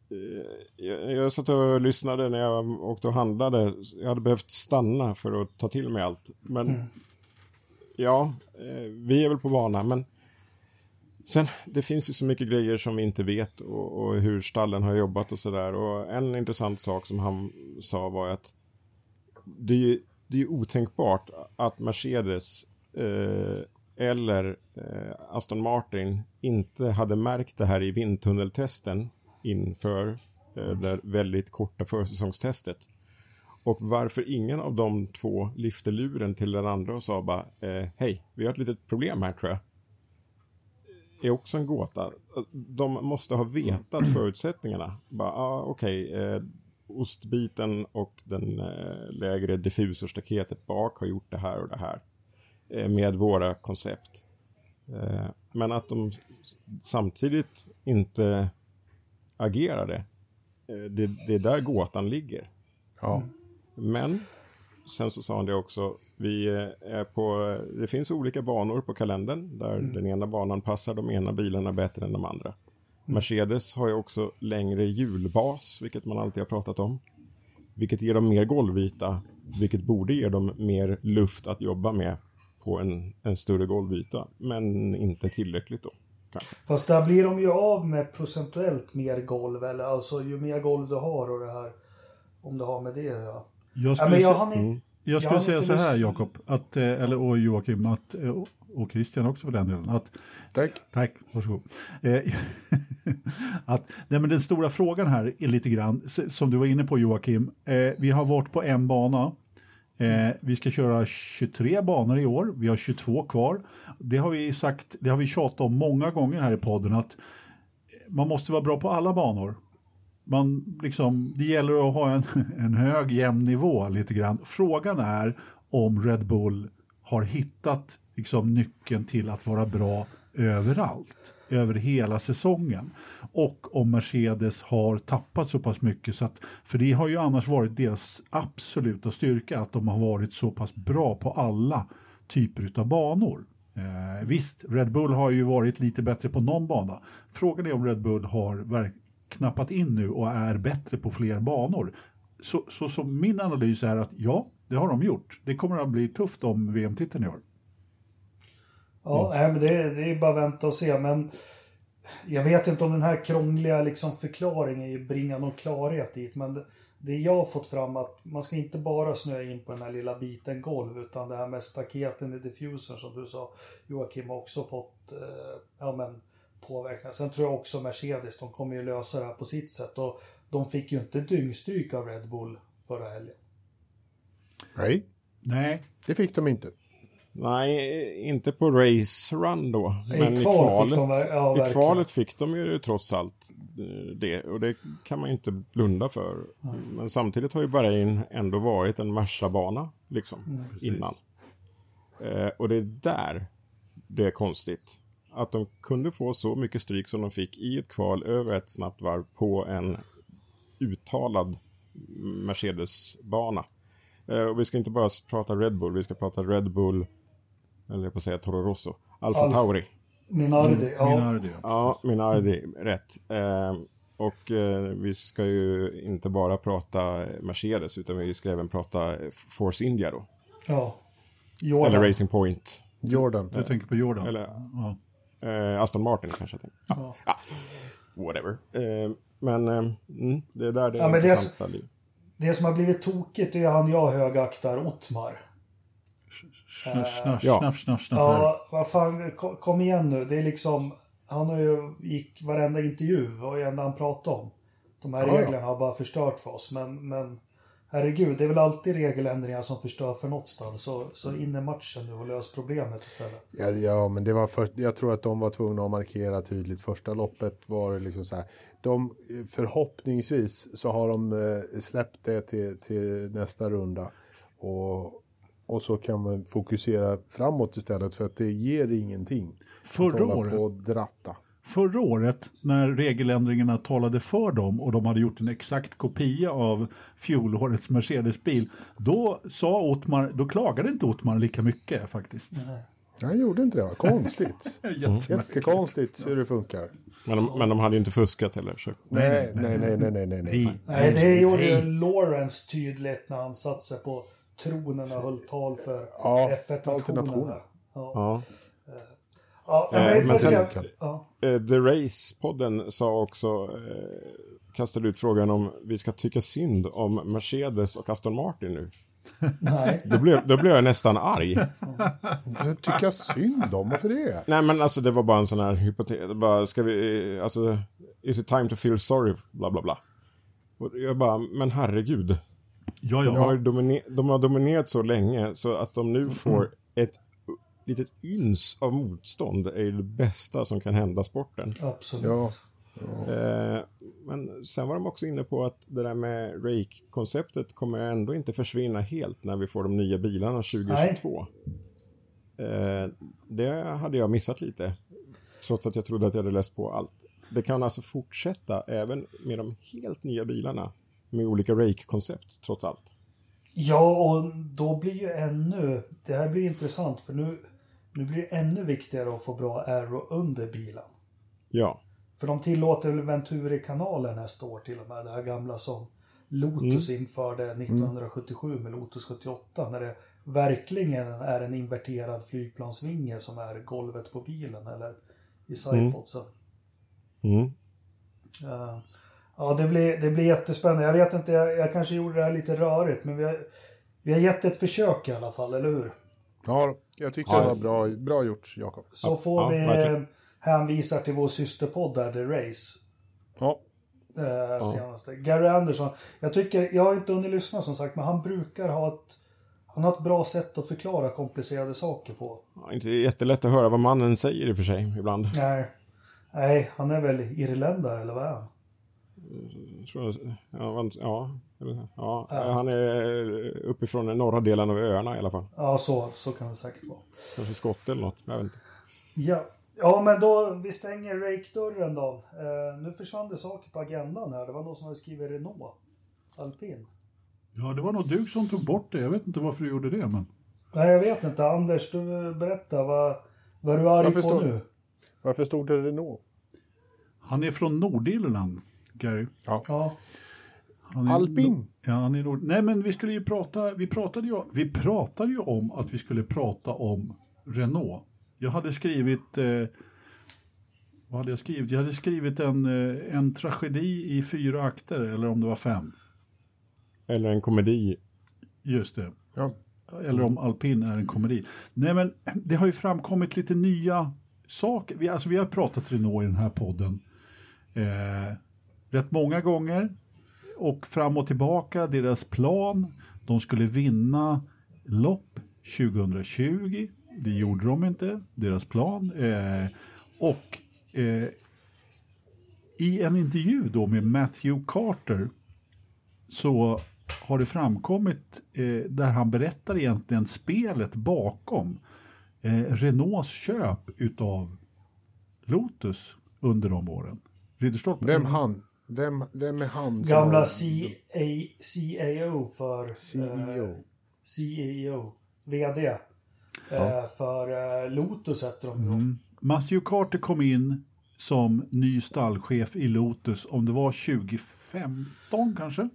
hur, Jag, jag satt och lyssnade när jag åkte och handlade. Jag hade behövt stanna för att ta till mig allt. Men ja, eh, vi är väl på banan, Men sen, det finns ju så mycket grejer som vi inte vet och, och hur stallen har jobbat och sådär. Och en intressant sak som han sa var att det är ju, det är otänkbart att Mercedes eh, eller eh, Aston Martin inte hade märkt det här i vindtunneltesten inför eh, det väldigt korta försäsongstestet. Och varför ingen av de två lyfte luren till den andra och sa bara eh, hej, vi har ett litet problem här tror jag. Är också en gåta. De måste ha vetat förutsättningarna. Bara, ah, okej, eh, ostbiten och den eh, lägre diffusorstaketet bak har gjort det här och det här. Eh, med våra koncept. Eh, men att de samtidigt inte agerade. Eh, det, det är där gåtan ligger. Ja. Men sen så sa han det också. Vi eh, är på, det finns olika banor på kalendern där den ena banan passar de ena bilarna bättre än de andra. Mercedes har ju också längre hjulbas, vilket man alltid har pratat om. Vilket ger dem mer golvyta, vilket borde ge dem mer luft att jobba med på en, en större golvyta. Men inte tillräckligt då, kanske. Fast där blir de ju av med procentuellt mer golv. Eller alltså ju mer golv du har och det här. Om det har med det att. Jag Ja, skulle, men jag inte... jag jag skulle hann säga så här. Jakob, att, eh, eller och Joakim, att, eh, och- Christian också för den delen, att Tack. Tack, varsågod. Eh, att, nej, men den stora frågan här är lite grann, som du var inne på Joakim, eh, vi har varit på en bana. Eh, vi ska köra 23 banor i år, vi har 22 kvar. Det har vi sagt, det har vi tjatat om många gånger här i podden att man måste vara bra på alla banor. Man, liksom, det gäller att ha en, en hög jämn nivå lite grann. Frågan är om Red Bull har hittat liksom, nyckeln till att vara bra överallt, över hela säsongen. Och om Mercedes har tappat så pass mycket, så att, för det har ju annars varit deras absoluta styrka, att de har varit så pass bra på alla typer av banor. Eh, visst, Red Bull har ju varit lite bättre på någon bana. Frågan är om Red Bull har knappat in nu och är bättre på fler banor. Så, så som min analys är att ja, det har de gjort. Det kommer att bli tufft om VM-titeln i år. Ja, nej, men det, det är bara att vänta och se. Men jag vet inte om den här krångliga liksom, förklaringen bringar någon klarhet dit, men det, det jag har fått fram att man ska inte bara snöa in på den här lilla biten golv, utan det här med staketen i diffusern som du sa, Joakim, har också fått eh, ja, men, påverkan. Sen tror jag också Mercedes, de kommer ju lösa det här på sitt sätt. Och de fick ju inte dyngstryk av Red Bull förra helgen. Nej, Nej, det fick de inte. Nej, inte på race run då. I Men i kval kvalet, fick de ja, i kvalet fick de ju trots allt eh, det. Och det kan man ju inte blunda för. Men samtidigt har ju Bahrain ändå varit en Merca-bana liksom, Mm, innan. Eh, och det är där det är konstigt. Att de kunde få så mycket stryk som de fick i ett kval över ett snabbt varv på en uttalad Mercedes-bana. Eh, och vi ska inte bara prata Red Bull, vi ska prata Red Bull, eller jag på att säga Toro Rosso, Alfa Alfa. Tauri. Minardi, ja. Minardi. Ja, Minardi, rätt. Eh, och eh, vi ska ju inte bara prata Mercedes, utan vi ska även prata Force India då. ja. Eller Jordan. Racing Point. Jordan. Du tänker på Jordan? Eller- ja. Eh, Aston Martin kanske jag tänkte. Ja, ja. Whatever. Eh, men eh, mm, det är där det Ja, är men det är intressanta ligger. Det som har blivit tokigt är han jag högaktar, Ottmar. Ja. snöff, snöff, snöff. Ja, vad fan, ko- kom igen nu. Det är liksom, han har ju, gick varenda intervju, vad är det enda han pratade om? De här Ja, ja. reglerna har bara förstört för oss, men, men herregud, det är väl alltid regeländringar som förstör för något stall. Så, så in i matchen nu och lös problemet istället. Ja, ja, men det var för, jag tror att de var tvungna att markera tydligt. Första loppet var det liksom så här. De, förhoppningsvis så har de eh, släppt det till, till nästa runda. Och, och så kan man fokusera framåt istället för att det ger ingenting. Förra att hålla året- på och dratta. Förra året när regeländringarna talade för dem och de hade gjort en exakt kopia av fjolårets Mercedes-bil, då sa Ottmar, då klagade inte Ottmar lika mycket faktiskt. Jag gjorde inte det, konstigt. Jättekonstigt hur det funkar. Men de, men de hade ju inte fuskat heller. Så. Nej, nej, nej, nej, nej, nej. nej. Nej, det gjorde Nej. ju Lawrence tydligt när han satte sig på tronen och höll tal för Ja, F1-nationerna. tal till nationen. Ja, Ja. Ja för Eh, mig men får sen- se. Ja. Eh, The Race-podden sa också, eh, kastade ut frågan om vi ska tycka synd om Mercedes och Aston Martin nu. Nej. Då blev, då blev jag nästan arg. Jag tycker synd om, varför det? Nej men alltså det var bara en sån här hypotes. Bara, ska vi, eh, alltså, is it time to feel sorry, bla bla bla. Och jag bara, men herregud. Ja, De har, ja. ju domine- de har dominerat så länge så att de nu får ett litet yns av motstånd är ju det bästa som kan hända sporten. Absolut. Ja, Eh, men sen var de också inne på att det där med Rake-konceptet kommer ändå inte försvinna helt när vi får de nya bilarna 2022. Eh, det hade jag missat lite, trots att jag trodde att jag hade läst på allt. Det kan alltså fortsätta även med de helt nya bilarna med olika Rake-koncept, trots allt. Ja, och då blir ju ännu... Det här blir intressant för nu, nu blir det ännu viktigare att få bra aero under bilen. Ja, För de tillåter väl Venturi-kanaler nästa år till och med. Det här gamla som Lotus Mm. införde 1977 med Lotus 78. När det verkligen är en inverterad flygplansvinge som är golvet på bilen eller i sidepodsen. mm. Eh, Ja, det blir, det blir jättespännande. Jag vet inte, jag, jag kanske gjorde det här lite rörigt, men vi har, vi har gett ett försök i alla fall, eller hur? Ja jag tycker det var bra, bra gjort, Jakob. Så får ja, vi verkligen. eh, hänvisa till vår systerpodd där, The Race. Ja, Eh, senaste. Gary Anderson. Jag tycker, jag har inte hunnit lyssna som sagt, men han brukar ha ett, han har ett bra sätt att förklara komplicerade saker på. Ja, Inte jättelätt att höra vad mannen säger i och för sig, ibland. Nej, nej han är väl irländare, eller vad är han? Tror jag- Ja, ja, eller- ja, han är uppifrån den norra delen av öarna i alla fall. Ja, så, så kan det säkert vara. Kanske skott eller något, jag vet inte. Ja. ja, men då, vi stänger rake-dörren då. Eh, nu försvann det saker på agendan här. Det var någon som hade skrivit Renault. Alpin. ja, det var nog du som tog bort det. Jag vet inte varför du gjorde det, men... Nej, jag vet inte. Anders, du berättar. Vad, vad är du arg Jag på förstår. nu? varför stod det Renault? Han är från Nordirland, Gary. Ja, Han är Alpin? Ja, han är. Nej, men vi skulle ju prata... Vi pratade ju, vi pratade ju om att vi skulle prata om Renault. Jag hade skrivit... Eh, vad hade jag skrivit? Jag hade skrivit en, eh, en tragedi i fyra akter, eller om det var fem. Eller en komedi. Just det. Ja. Eller om alpin är en komedi. Nej, men det har ju framkommit lite nya saker. Vi, alltså, vi har pratat Renault i den här podden eh, rätt många gånger. Och fram och tillbaka, deras plan. De skulle vinna lopp 2020. Det gjorde de inte, deras plan. Eh, och eh, i en intervju då med Matthew Carter så har det framkommit eh, där han berättar egentligen spelet bakom eh, Renaults köp utav Lotus under de åren. Ridderstolpe. Vem han? Vem, vem är han? som Gamla CA, CAO för... Eh, CEO. CEO. VD. Eh, för eh, Lotus heter de. Mm. Matthew Carter kom in som ny stallchef i Lotus, om det var 2015 kanske? Eh,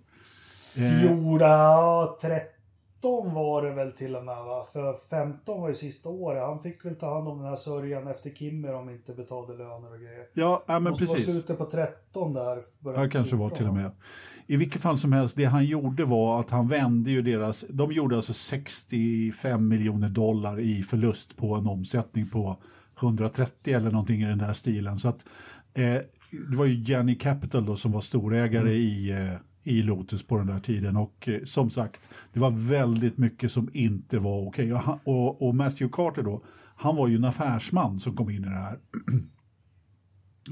Fjorda 13 var det väl till och med va? För 15 var ju sista året. Han fick väl ta hand om den här sörjan efter Kimmer om inte betalade löner och grejer. Ja, ja men Måste vara precis. slutet på 13 där. Ja, kanske var 14, till och med. I vilket fall som helst, det han gjorde var att han vände ju deras... De gjorde alltså 65 miljoner dollar i förlust på en omsättning på 130 eller någonting i den där stilen. Så att, eh, det var ju Jenny Capital då som var storägare i, eh, i Lotus på den där tiden. Och eh, som sagt, det var väldigt mycket som inte var okej. Och, och, och Matthew Carter då, han var ju en affärsman som kom in i det här.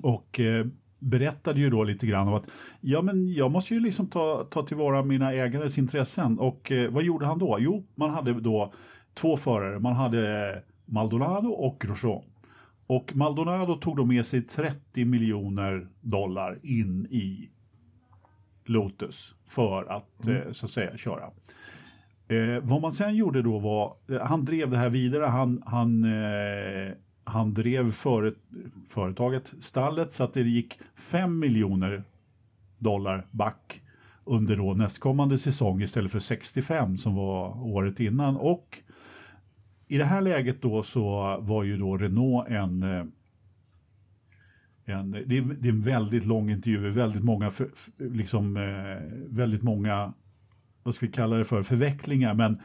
Och eh, berättade ju då lite grann om att ja, men jag måste ju liksom ta, ta tillvara mina ägares intressen. Och eh, vad gjorde han då? Jo, man hade då två förare. Man hade Maldonado och Grosjean. Och Maldonado tog då med sig 30 miljoner dollar in i Lotus för att eh, så att säga köra. Eh, vad man sen gjorde då var, eh, han drev det här vidare, han, han, eh, han drev före, företaget, stallet, så att det gick 5 miljoner dollar back under då nästkommande säsong istället för 65 som var året innan. Och i det här läget då så var ju då Renault en eh, en, det, är, det är en väldigt lång intervju, väldigt många, för, liksom, eh, väldigt många, vad ska vi kalla det för, förvecklingar. Men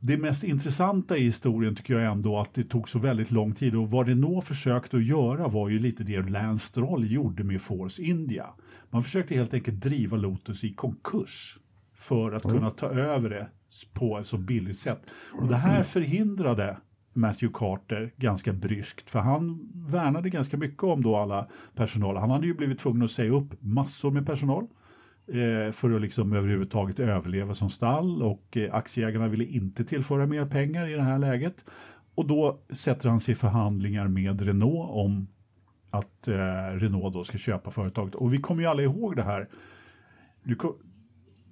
det mest intressanta i historien tycker jag ändå att det tog så väldigt lång tid och vad Renault försökte att göra var ju lite det Lance Stroll gjorde med Force India. Man försökte helt enkelt driva Lotus i konkurs för att kunna ta över det på ett så billigt sätt. Och det här förhindrade Matthew Carter ganska bryskt för han värnade ganska mycket om då alla personal. Han hade ju blivit tvungen att säga upp massor med personal eh, för att liksom överhuvudtaget överleva som stall och eh, aktieägarna ville inte tillföra mer pengar i det här läget. Och då sätter han sig i förhandlingar med Renault om att eh, Renault då ska köpa företaget. Och vi kommer ju alla ihåg det här. Du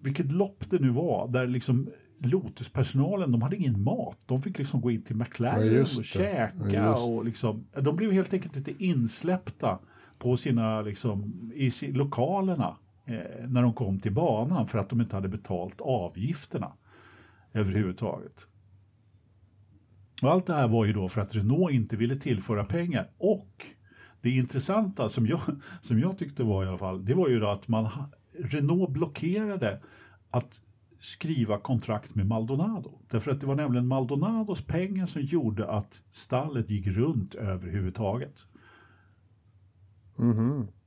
vilket lopp det nu var där liksom Lotus-personalen, de hade ingen mat. De fick liksom gå in till Ja, McLaren just och käka. Ja, och liksom, de blev helt enkelt inte insläppta på sina, liksom, i lokalerna eh, när de kom till banan för att de inte hade betalt avgifterna överhuvudtaget. Och allt det här var ju då för att Renault inte ville tillföra pengar. Och det intressanta som jag, som jag tyckte var i alla fall, det var ju då att man, Renault blockerade att skriva kontrakt med Maldonado. Därför att det var nämligen Maldonados pengar som gjorde att stallet gick runt överhuvudtaget.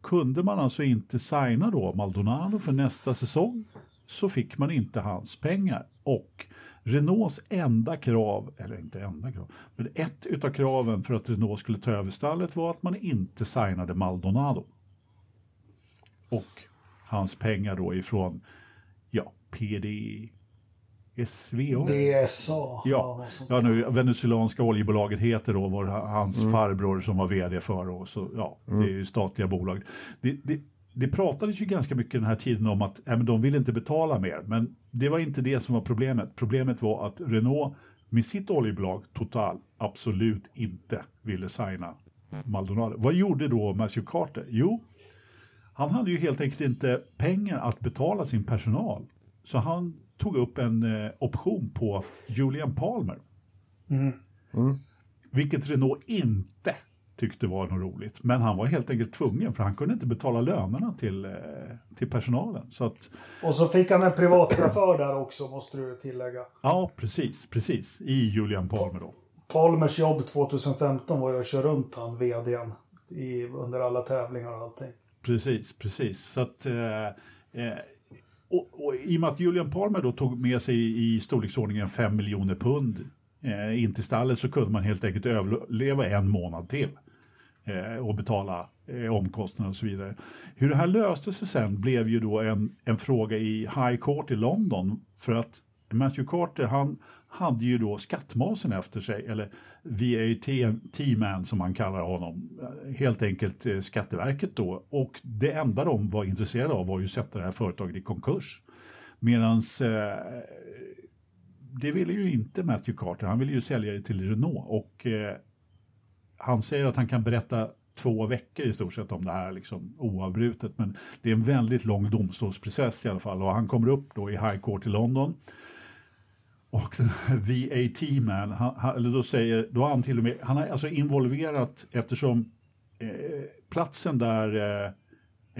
Kunde man alltså inte signa då Maldonado för nästa säsong så fick man inte hans pengar. Och Renaults enda krav, eller inte enda krav, men ett utav kraven för att Renault skulle ta över stallet var att man inte signade Maldonado. Och hans pengar då ifrån ja, PD, SVA. DSA. Ja, ja nu, venezuelanska oljebolaget heter då var hans farbror som var vd för och så, ja, det är ju statliga bolag. Det, det, det pratades ju ganska mycket den här tiden om att äh, men de ville inte betala mer, men det var inte det som var problemet. Problemet var att Renault med sitt oljebolag Total absolut inte ville signa Maldonado. Vad gjorde då Matthew Carter? Jo, han hade ju helt enkelt inte pengar att betala sin personal. Så han tog upp en eh, option på Julian Palmer. Vilket Renault inte tyckte var något roligt. Men han var helt enkelt tvungen för han kunde inte betala lönerna till, eh, till personalen. Så att, Och så fick han en privatchaufför där också, måste du tillägga. ja, precis, precis. I Julian Palmer då. Palmers jobb 2015 var ju att köra runt han, vdn, i, under alla tävlingar och allting. Precis, precis. Så att, eh, eh, och, och I och med att Julian Palmer då tog med sig i, storleksordningen 5 miljoner pund eh, in till stallet så kunde man helt enkelt överleva en månad till eh, och betala eh, omkostnader och så vidare. Hur det här löste sig sen blev ju då en, en fråga i High Court i London för att Matthew Carter han hade ju då skattmasen efter sig, eller VAT-man som man kallar honom, helt enkelt eh, Skatteverket då. Och det enda de var intresserade av var ju att sätta det här företaget i konkurs. Medan eh, det ville ju inte Matthew Carter, han ville ju sälja det till Renault. Och eh, han säger att han kan berätta två veckor i stort sett om det här liksom, oavbrutet. Men det är en väldigt lång domstolsprocess i alla fall och han kommer upp då i High Court i London. Och den här han, han, eller då säger, då har han till och med, han har alltså involverat eftersom eh, platsen där eh,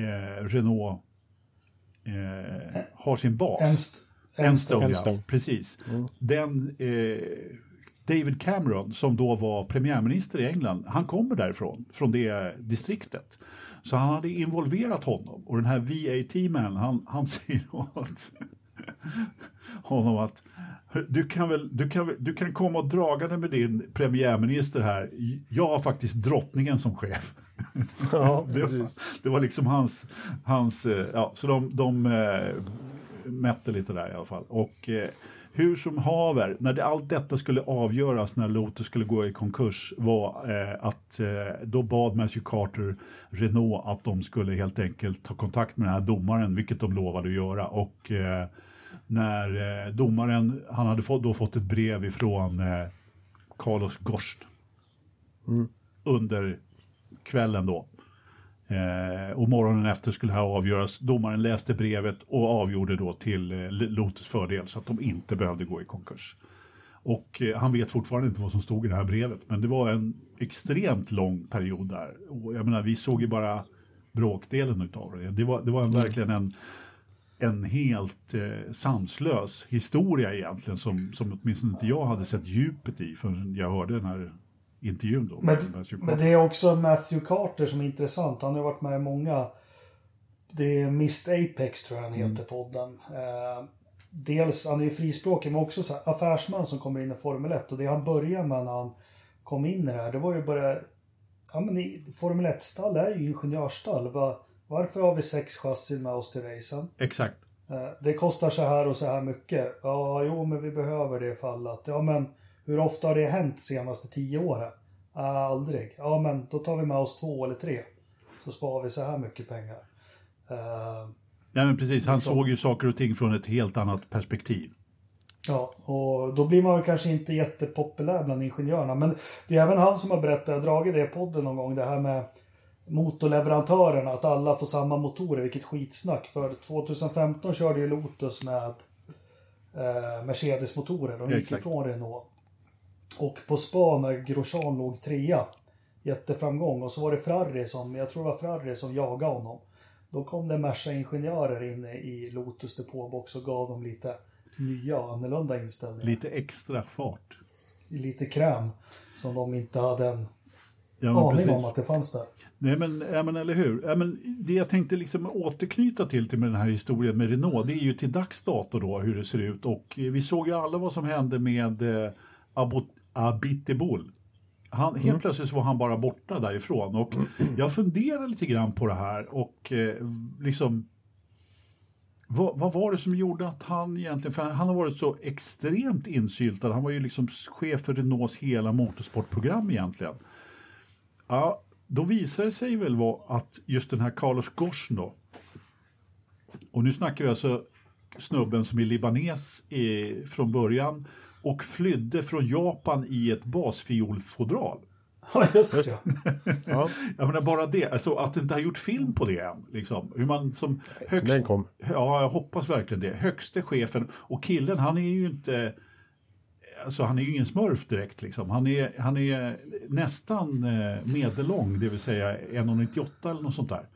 eh, Renault eh, har sin bas. Enst, Enstone, Enstone. ja, precis. Den, eh, David Cameron, som då var premiärminister i England, han kommer därifrån, från det distriktet. Så han hade involverat honom. Och den här VAT-man, han, han säger åt honom att du kan, väl, du, kan, väl- du kan komma och dragande med din premiärminister här. Jag har faktiskt drottningen som chef. Ja, Det var, precis. det var liksom hans, hans eh, ja, så de, de eh, mätte lite där i alla fall. Och eh, hur som haver, när det, allt detta skulle avgöras när Lotus skulle gå i konkurs var eh, att eh, då bad Matthew Carter Renault att de skulle helt enkelt ta kontakt med den här domaren, vilket de lovade att göra. Och eh, när eh, domaren, han hade fått, då fått ett brev ifrån eh, Carlos Ghosn under kvällen då. Eh, och morgonen efter skulle det här avgöras. Domaren läste brevet och avgjorde då till eh, Lotus fördel så att de inte behövde gå i konkurs. Och eh, han vet fortfarande inte vad som stod i det här brevet. Men det var en extremt lång period där. Och jag menar, vi såg ju bara bråkdelen utav det. Det var, det var en, verkligen en, en helt eh, sanslös historia egentligen som, som åtminstone inte jag hade sett djupet i förrän jag hörde den här intervjun. Då, Men, men det är också Matthew Carter som är intressant. Han har varit med i många. Det är Mist Apex tror jag han heter, podden. Eh, dels, han är ju frispråkig, men också så affärsman som kommer in i Formel 1. Och det han började med när han kom in i det här, det var ju bara... Ja men i, Formel 1-stall är ju ingenjörsstall. Va, varför har vi sex chassin med oss till racen? Exakt. Eh, Det kostar så här och så här mycket. Ja, jo, men vi behöver det ifall att... Ja, men hur ofta har det hänt de senaste tio åren? Ah, aldrig. Ja, men då tar vi med oss två eller tre. Så sparar vi så här mycket pengar. Eh, Nej, men precis. Han såg ju saker och ting från ett helt annat perspektiv. Ja, och då blir man väl kanske inte jättepopulär bland ingenjörerna. Men det är även han som har berättat, jag har dragit det i podden någon gång, det här med motorleverantörerna, att alla får samma motorer, vilket skitsnack. För 2015 körde ju Lotus med eh, Mercedes-motorer, de gick Exakt. ifrån Renault. Och på spa när Grosjean låg trea, jätteframgång. Och så var det Ferrari som, jag tror det var Ferrari som jagade honom. Då kom det Merca-ingenjörer inne i Lotus depåbox och gav dem lite nya och annorlunda inställningar. Lite extra fart. Lite kräm som de inte hade en Ja, aning precis. om att det fanns där. Nej, men, ja, men eller hur? Ja, men det jag tänkte liksom återknyta till, till med den här historien med Renault, det är ju till dags dato då hur det ser ut. Och vi såg ju alla vad som hände med eh, Abiteboul. Han, Helt plötsligt så var han bara borta därifrån. Och jag funderar lite grann på det här och eh, liksom vad, vad var det som gjorde att han egentligen, för han har varit så extremt insyltad, han var ju liksom chef för Renaults hela motorsportprogram egentligen. Ja, då visar det sig väl vara att just den här Carlos Ghosn då, och nu snackar vi alltså snubben som är libanes eh, från början och flydde från Japan i ett basfiolfodral. Ja, just det. Ja, Jag menar bara det, alltså att det inte har gjort film på det än. Liksom. Hur man som högst, den kom. Ja, jag hoppas verkligen det. Högste chefen och killen, han är ju inte... alltså han är ju ingen smurf direkt. Liksom. Han, är, han är nästan eh, medellång, det vill säga 1,98 eller något sånt där.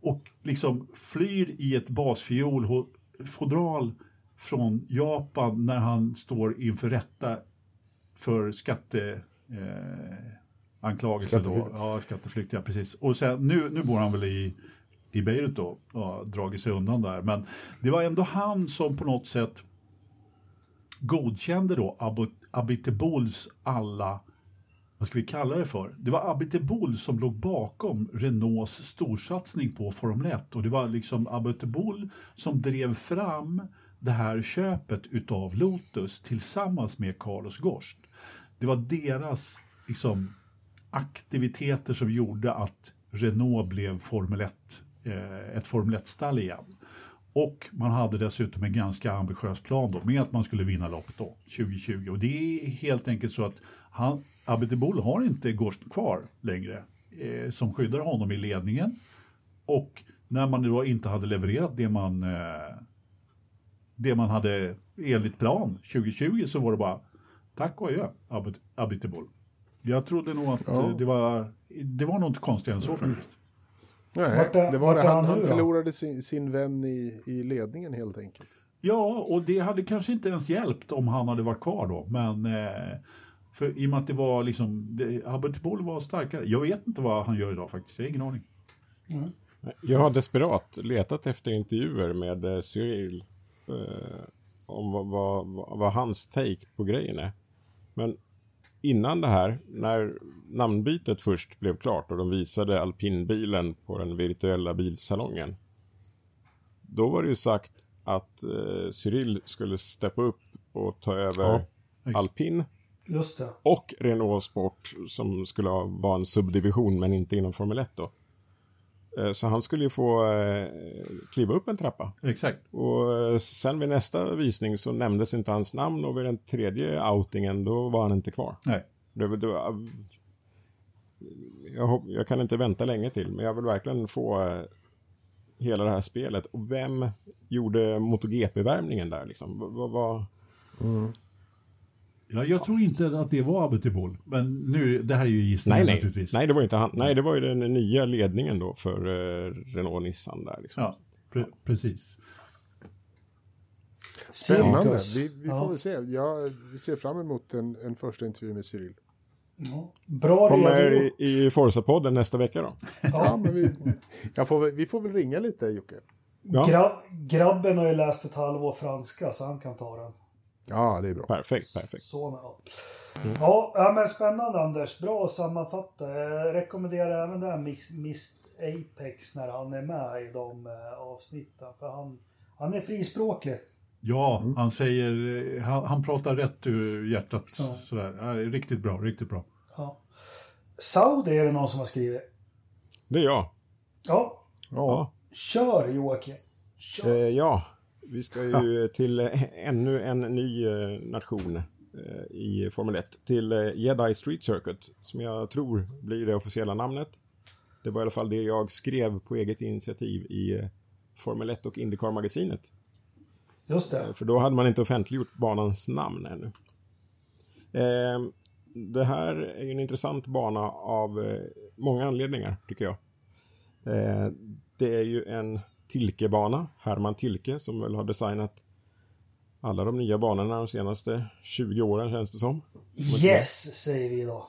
Och liksom flyr i ett basfiol fodral från Japan när han står inför rätta för skatte... Eh, anklagelser Skatteflykt. då. Ja, skatteflykt, ja precis. Och sen, nu, nu bor han väl i, i Beirut då och har dragit sig undan där. Men det var ändå han som på något sätt godkände då Abu- Abitebols alla, vad ska vi kalla det för? Det var Abitebol som låg bakom Renaults storsatsning på Formel 1 och det var liksom Abitebol som drev fram det här köpet utav Lotus tillsammans med Carlos Gorst. Det var deras liksom, aktiviteter som gjorde att Renault blev Formel 1, eh, ett Formel 1-stall igen. Och man hade dessutom en ganska ambitiös plan då, med att man skulle vinna lopp då, 2020. Och det är helt enkelt så att han, Abiteboul har inte Gorst kvar längre eh, som skyddar honom i ledningen. Och när man då inte hade levererat det man, eh, det man hade enligt plan 2020 så var det bara tack och adjö Abit- Abiteboul. Jag trodde nog att Ja. eh, det var, det var nog inte konstigare än så faktiskt. Nej, Vart är- det var det. Han, han han förlorade sin, sin vän i, i ledningen helt enkelt. Ja, och det hade kanske inte ens hjälpt om han hade varit kvar då. Men eh, för, i och med att det var liksom, Abiteboul var starkare. Jag vet inte vad han gör idag faktiskt, jag har ingen aning. Jag har desperat letat efter intervjuer med eh, Cyril eh, om vad, vad, vad, vad hans take på grejen är. Men innan det här, när namnbytet först blev klart och de visade alpinbilen på den virtuella bilsalongen. Då var det ju sagt att eh, Cyril skulle steppa upp och ta över Ja, alpin Just det. och Renault Sport som skulle ha- vara en subdivision men inte inom Formel 1 då. Eh, Så han skulle ju få eh, kliva upp en trappa. Exakt. Och eh, sen vid nästa visning så nämndes inte hans namn och vid den tredje outingen då var han inte kvar. Nej. Det, var- det, jag, hopp- jag kan inte vänta länge till men jag vill verkligen få hela det här spelet. Och vem gjorde MotoGP-värmningen där liksom? Vad, vad, Ja, jag tror inte att det var Abiteboul. Men nu, det här är ju gissningar nej, nej. naturligtvis. nej, det var inte han. Nej, det var ju den nya ledningen då för eh, Renault Nissan där liksom. Ja, pre precis. Spännande. Vi, vi får Ja. väl se. Jag ser fram emot en, en första intervju med Cyril. Ja. Bra Kommer redo. i, i Forza-podden nästa vecka då. Ja, men vi, jag får, väl- vi får väl ringa lite, Jocke. Ja, Gra- grabben har ju läst ett halvår franska så han kan ta den. Ja, det är bra. perfekt, perfekt. Så, ja. Ja, men spännande Anders. Bra att sammanfatta. Jag rekommenderar även det här Mist Apex när han är med i de eh, avsnitten. För han, han är frispråklig. Ja, han säger, han, han pratar rätt ur hjärtat. Ja. Sådär. Ja, riktigt bra, riktigt bra. Ja. Saudi är det någon som har skrivit. Det är jag. Ja, Ja, kör Joakim. Eh, Kör. ja, vi ska ju till eh, ännu en ny eh, nation eh, i Formel 1. Till Jedi Street Circuit, som jag tror blir det officiella namnet. Det var i alla fall det jag skrev på eget initiativ i Formel 1 och Indycar-magasinet. Just det. För då hade man inte offentliggjort banans namn ännu. Eh, det här är en intressant bana av många anledningar, tycker jag. Det är ju en Tilke-bana, Herman Tilke, som väl har designat alla de nya banorna de senaste 20 åren, känns det som. Yes, säger vi då.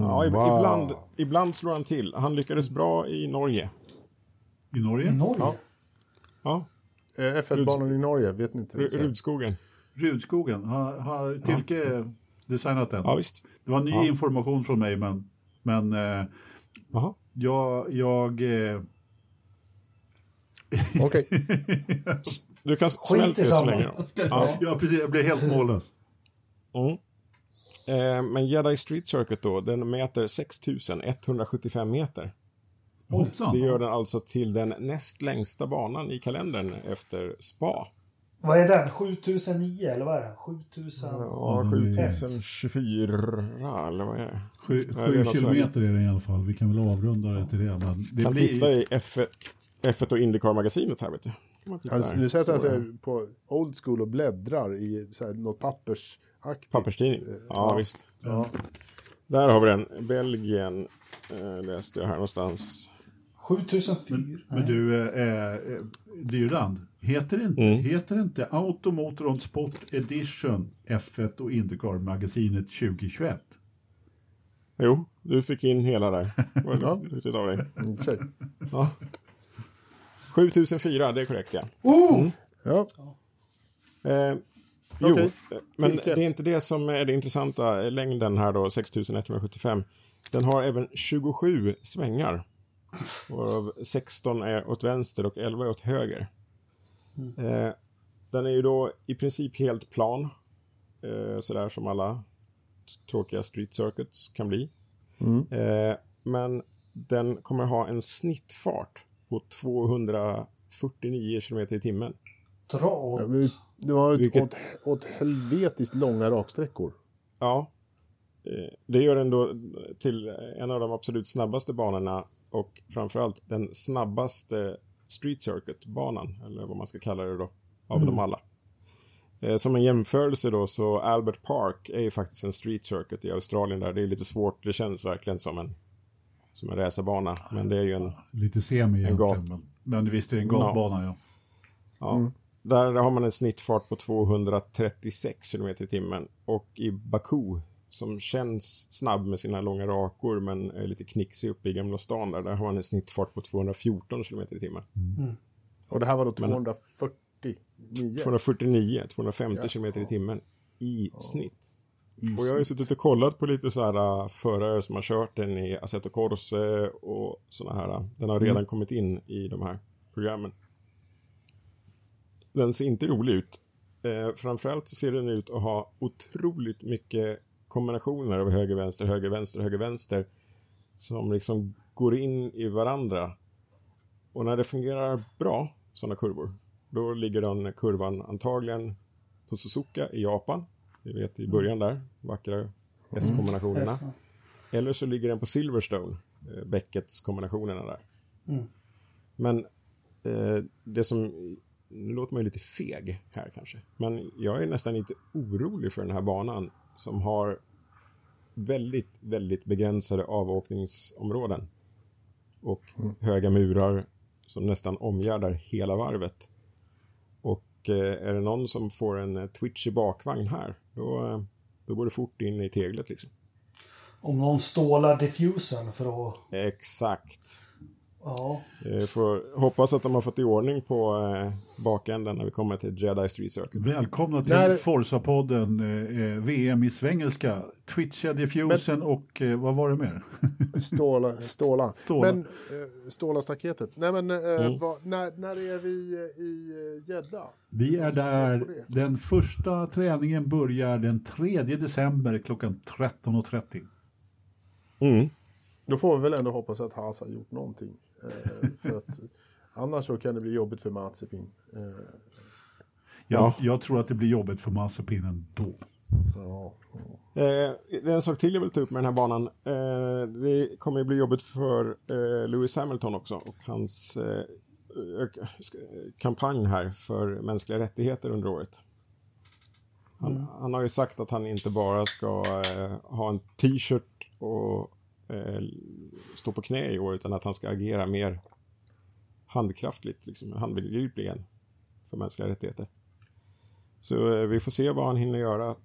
ja, ib- wow. ibland, ibland slår han till. Han lyckades bra i Norge. I Norge? I Norge? Ja. Ja, Eh, F1-banan i Norge, vet ni inte? Ru- Rudskogen. Rudskogen. Har, har Tilke designat den? Ja, visst. Det var ny Ja. information från mig, men, men eh, jag... jag eh, Okej. Du kan smälta det så länge då. Ja. ja, precis. Jag blev helt mållös. Mm. Eh, men Jedi Street Circuit då, den mäter 6175 meter. Hoppsan. Det gör den alltså till den näst längsta banan i kalendern efter Spa. Vad är den? 7009 eller vad är den? 7000? Ja, 7024 eller vad är det? Sju, Ja, det är sju något så kilometer är det i alla fall. Vi kan väl avrunda det till det. Men det Kan titta blir... i F1, F1 och Indycar-magasinet här vet du. Där. nu sätter han sig på old school och bläddrar i så här, något pappers aktigt. Papperstidning. Eh, Ja, visst. Ja. Där har vi den. Belgien eh, läste jag här någonstans. 7004. Men du, eh, eh, Dyrand, heter det inte, Mm. heter det inte Automotor on Sport Edition F1 och Indycar-magasinet 2021? Jo, du fick in hela där. Vad Ja. duktigt av dig. Mm. Ja. 7004, det är korrekt ja. Oh! Ja, Eh, jo, eh, men det är inte det som är det intressanta. Längden här då, 6175. Den har även 27 svängar. Varav 16 är åt vänster och 11 är åt höger. Eh, den är ju då i princip helt plan. Eh, sådär som alla tråkiga street circuits kan bli. Eh, men den kommer ha en snittfart på 249 km i timmen. Dra åt. Ja, Det var Vilket- åt, åt helvetiskt långa raksträckor. Ja. Eh, Det gör den då till en av de absolut snabbaste banorna och framförallt den snabbaste street circuit-banan, eller vad man ska kalla det då, av dem alla. Eh, Som en jämförelse då så Albert Park är ju faktiskt en street circuit i Australien där. Det är lite svårt, det känns verkligen som en, som en racerbana, men det är ju en Lite semi En egentligen, men, men visst är det en gatbana, ja. Ja. Där har man en snittfart på 236 km i timmen. Och i Baku, som känns snabb med sina långa rakor men är lite knixig uppe i Gamla stan där, där har man en snittfart på 214 km i timmen. Och det här var då 249. 249, 250 km i timmen i snitt. Och jag har ju suttit och kollat på lite så här äh, förare som har kört den i Assetto Corse och såna här. Den har redan kommit in i de här programmen. Den ser inte rolig ut. Eh, framförallt så ser den ut att ha otroligt mycket kombinationer av höger, vänster, höger, vänster, höger, vänster. Som liksom går in i varandra. Och när det fungerar bra, sådana kurvor, då ligger den kurvan antagligen på Suzuka i Japan. Vi vet i början där, vackra S-kombinationerna. Eller så ligger den på Silverstone, eh, Beckets kombinationerna där. Men eh, det som, nu låter man ju lite feg här kanske, men jag är nästan lite orolig för den här banan som har väldigt, väldigt begränsade avåkningsområden och höga murar som nästan omgärdar hela varvet. Och eh, är det någon som får en eh, twitch i bakvagn här, då, eh, då går det fort in i teglet liksom. Om någon stålar diffusen för att... Exakt. Ja. Eh, får hoppas att de har fått i ordning på eh, bakänden när vi kommer till Jedi Street Circuit. Välkomna till När- Forza-podden, eh, eh, VM i svengelska, Twitcha diffusen och eh, vad var det mer? Ståla, ståla. Ståla. Men eh, Ståla-staketet. Nej men eh, vad, när, när är vi i eh, Gädda? Vi är där, den första träningen börjar den 3 december klockan 13.30. Mm. Då får vi väl ändå hoppas att Haas har gjort någonting. Eh, för att, annars så kan det bli jobbigt för Mazepin. Eh, Ja. jag tror att det blir jobbigt för Mazepin ändå. ja. Eh, det är en sak till jag vill ta upp med den här banan. Eh, det kommer ju bli jobbigt för eh, Lewis Hamilton också och hans eh, kampanj här för mänskliga rättigheter under året. Han, han har ju sagt att han inte bara ska eh, ha en t-shirt och stå på knä i år utan att han ska agera mer handkraftigt, liksom, handgripligen för mänskliga rättigheter. Så eh, vi får se vad han hinner göra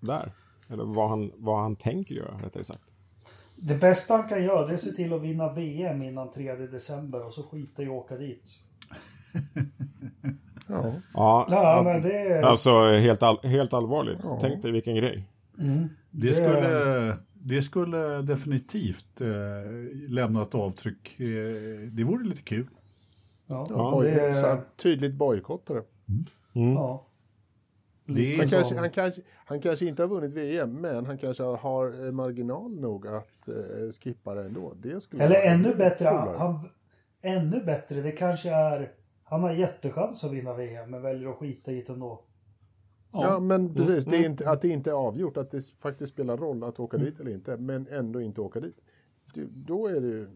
där. Eller vad han, vad han tänker göra, rättare sagt. Det bästa han kan göra det är att se till att vinna VM innan 3 december och så skita i att åka dit. ja. Ja, Ja, men det är... alltså helt, all, helt allvarligt. Tänk dig vilken grej. Det skulle, det skulle definitivt eh, lämna ett avtryck. Eh, det vore lite kul. Ja, Ja, det är... här, tydligt bojkottare. Ja. Det är Han Lite kanske, som- han, kanske, han kanske inte har vunnit VM, men han kanske har eh, marginal nog att eh, skippa det ändå. Det skulle Eller ännu bättre, han, ännu bättre, det kanske är... Han har jättechans att vinna VM, men väljer att skita i det ändå. Ja, men Mm. precis. Det är inte, att det inte är avgjort, att det faktiskt spelar roll att åka dit eller inte, men ändå inte åka dit. Det, då är det ju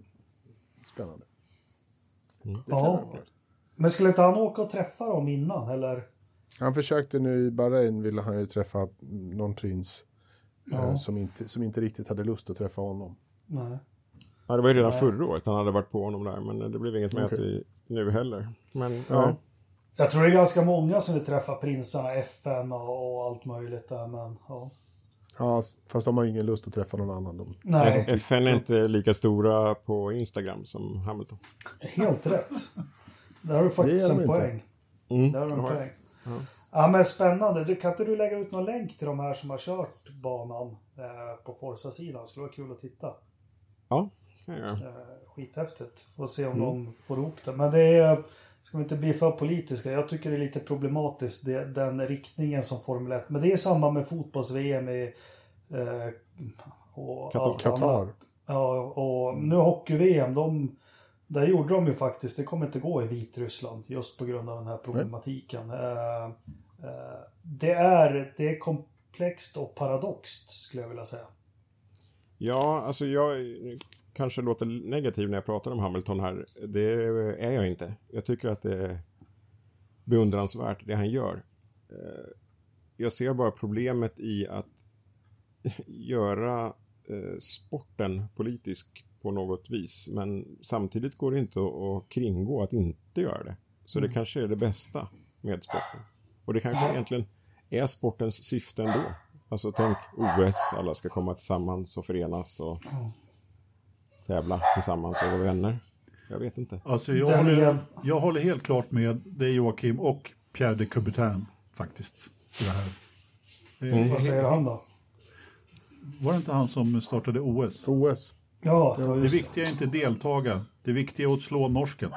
spännande. Det kan Ja. Men skulle inte han åka och träffa dem innan, eller? Han försökte nu i Bahrain, ville han ju träffa någon prins eh, Ja. som, inte, som inte riktigt hade lust att träffa honom. Nej. Ja, det var ju redan förra året han hade varit på honom där, men det blev inget möte Okej. i, nu heller. Men Nej. ja, Jag tror det är ganska många som vill träffa prinsarna, FN och, och allt möjligt där, men ja. Ja, fast de har ingen lust att träffa någon annan. De, Nej, FN är inte lika stora på Instagram som Hamilton. helt rätt. Där har du faktiskt Det en inte. poäng. Mm, Där har du en det har jag. poäng. Ja. men spännande. Du, kan inte du lägga ut någon länk till de här som har kört banan eh, på Forza-sidan? Skulle vara kul att titta. Ja, ja, ja. Eh, skithäftigt. Får se om Mm. de får ihop det. Men det är, ska vi inte bli för politiska, jag tycker det är lite problematiskt det, den riktningen som Formel 1. Men det är samma med fotbolls-VM i eh, och Qatar. allt Qatar. Ja, och nu hockey-VM, de, där gjorde de ju faktiskt, det kommer inte gå i Vitryssland just på grund av den här problematiken. Eh, eh, det, är, det är komplext och paradoxt skulle jag vilja säga. Ja, alltså jag kanske låter negativ när jag pratar om Hamilton här. Det är jag inte. Jag tycker att det är beundransvärt det han gör. Eh, Jag ser bara problemet i att göra eh, sporten politisk på något vis. Men samtidigt går det inte att att kringgå att inte göra det. Så det kanske är det bästa med sporten. Och det kanske egentligen är sportens syfte ändå. Alltså tänk OS, alla ska komma tillsammans och förenas och tävla tillsammans och vara vänner. Jag vet inte. Alltså jag, Den håller, är- jag håller helt klart med dig Joakim och Pierre de Coubertin faktiskt. I det här. Eh, Vad säger han då? Var det inte han som startade OS? OS. Ja, det var Det viktiga är inte deltaga, det viktiga är att slå norsken.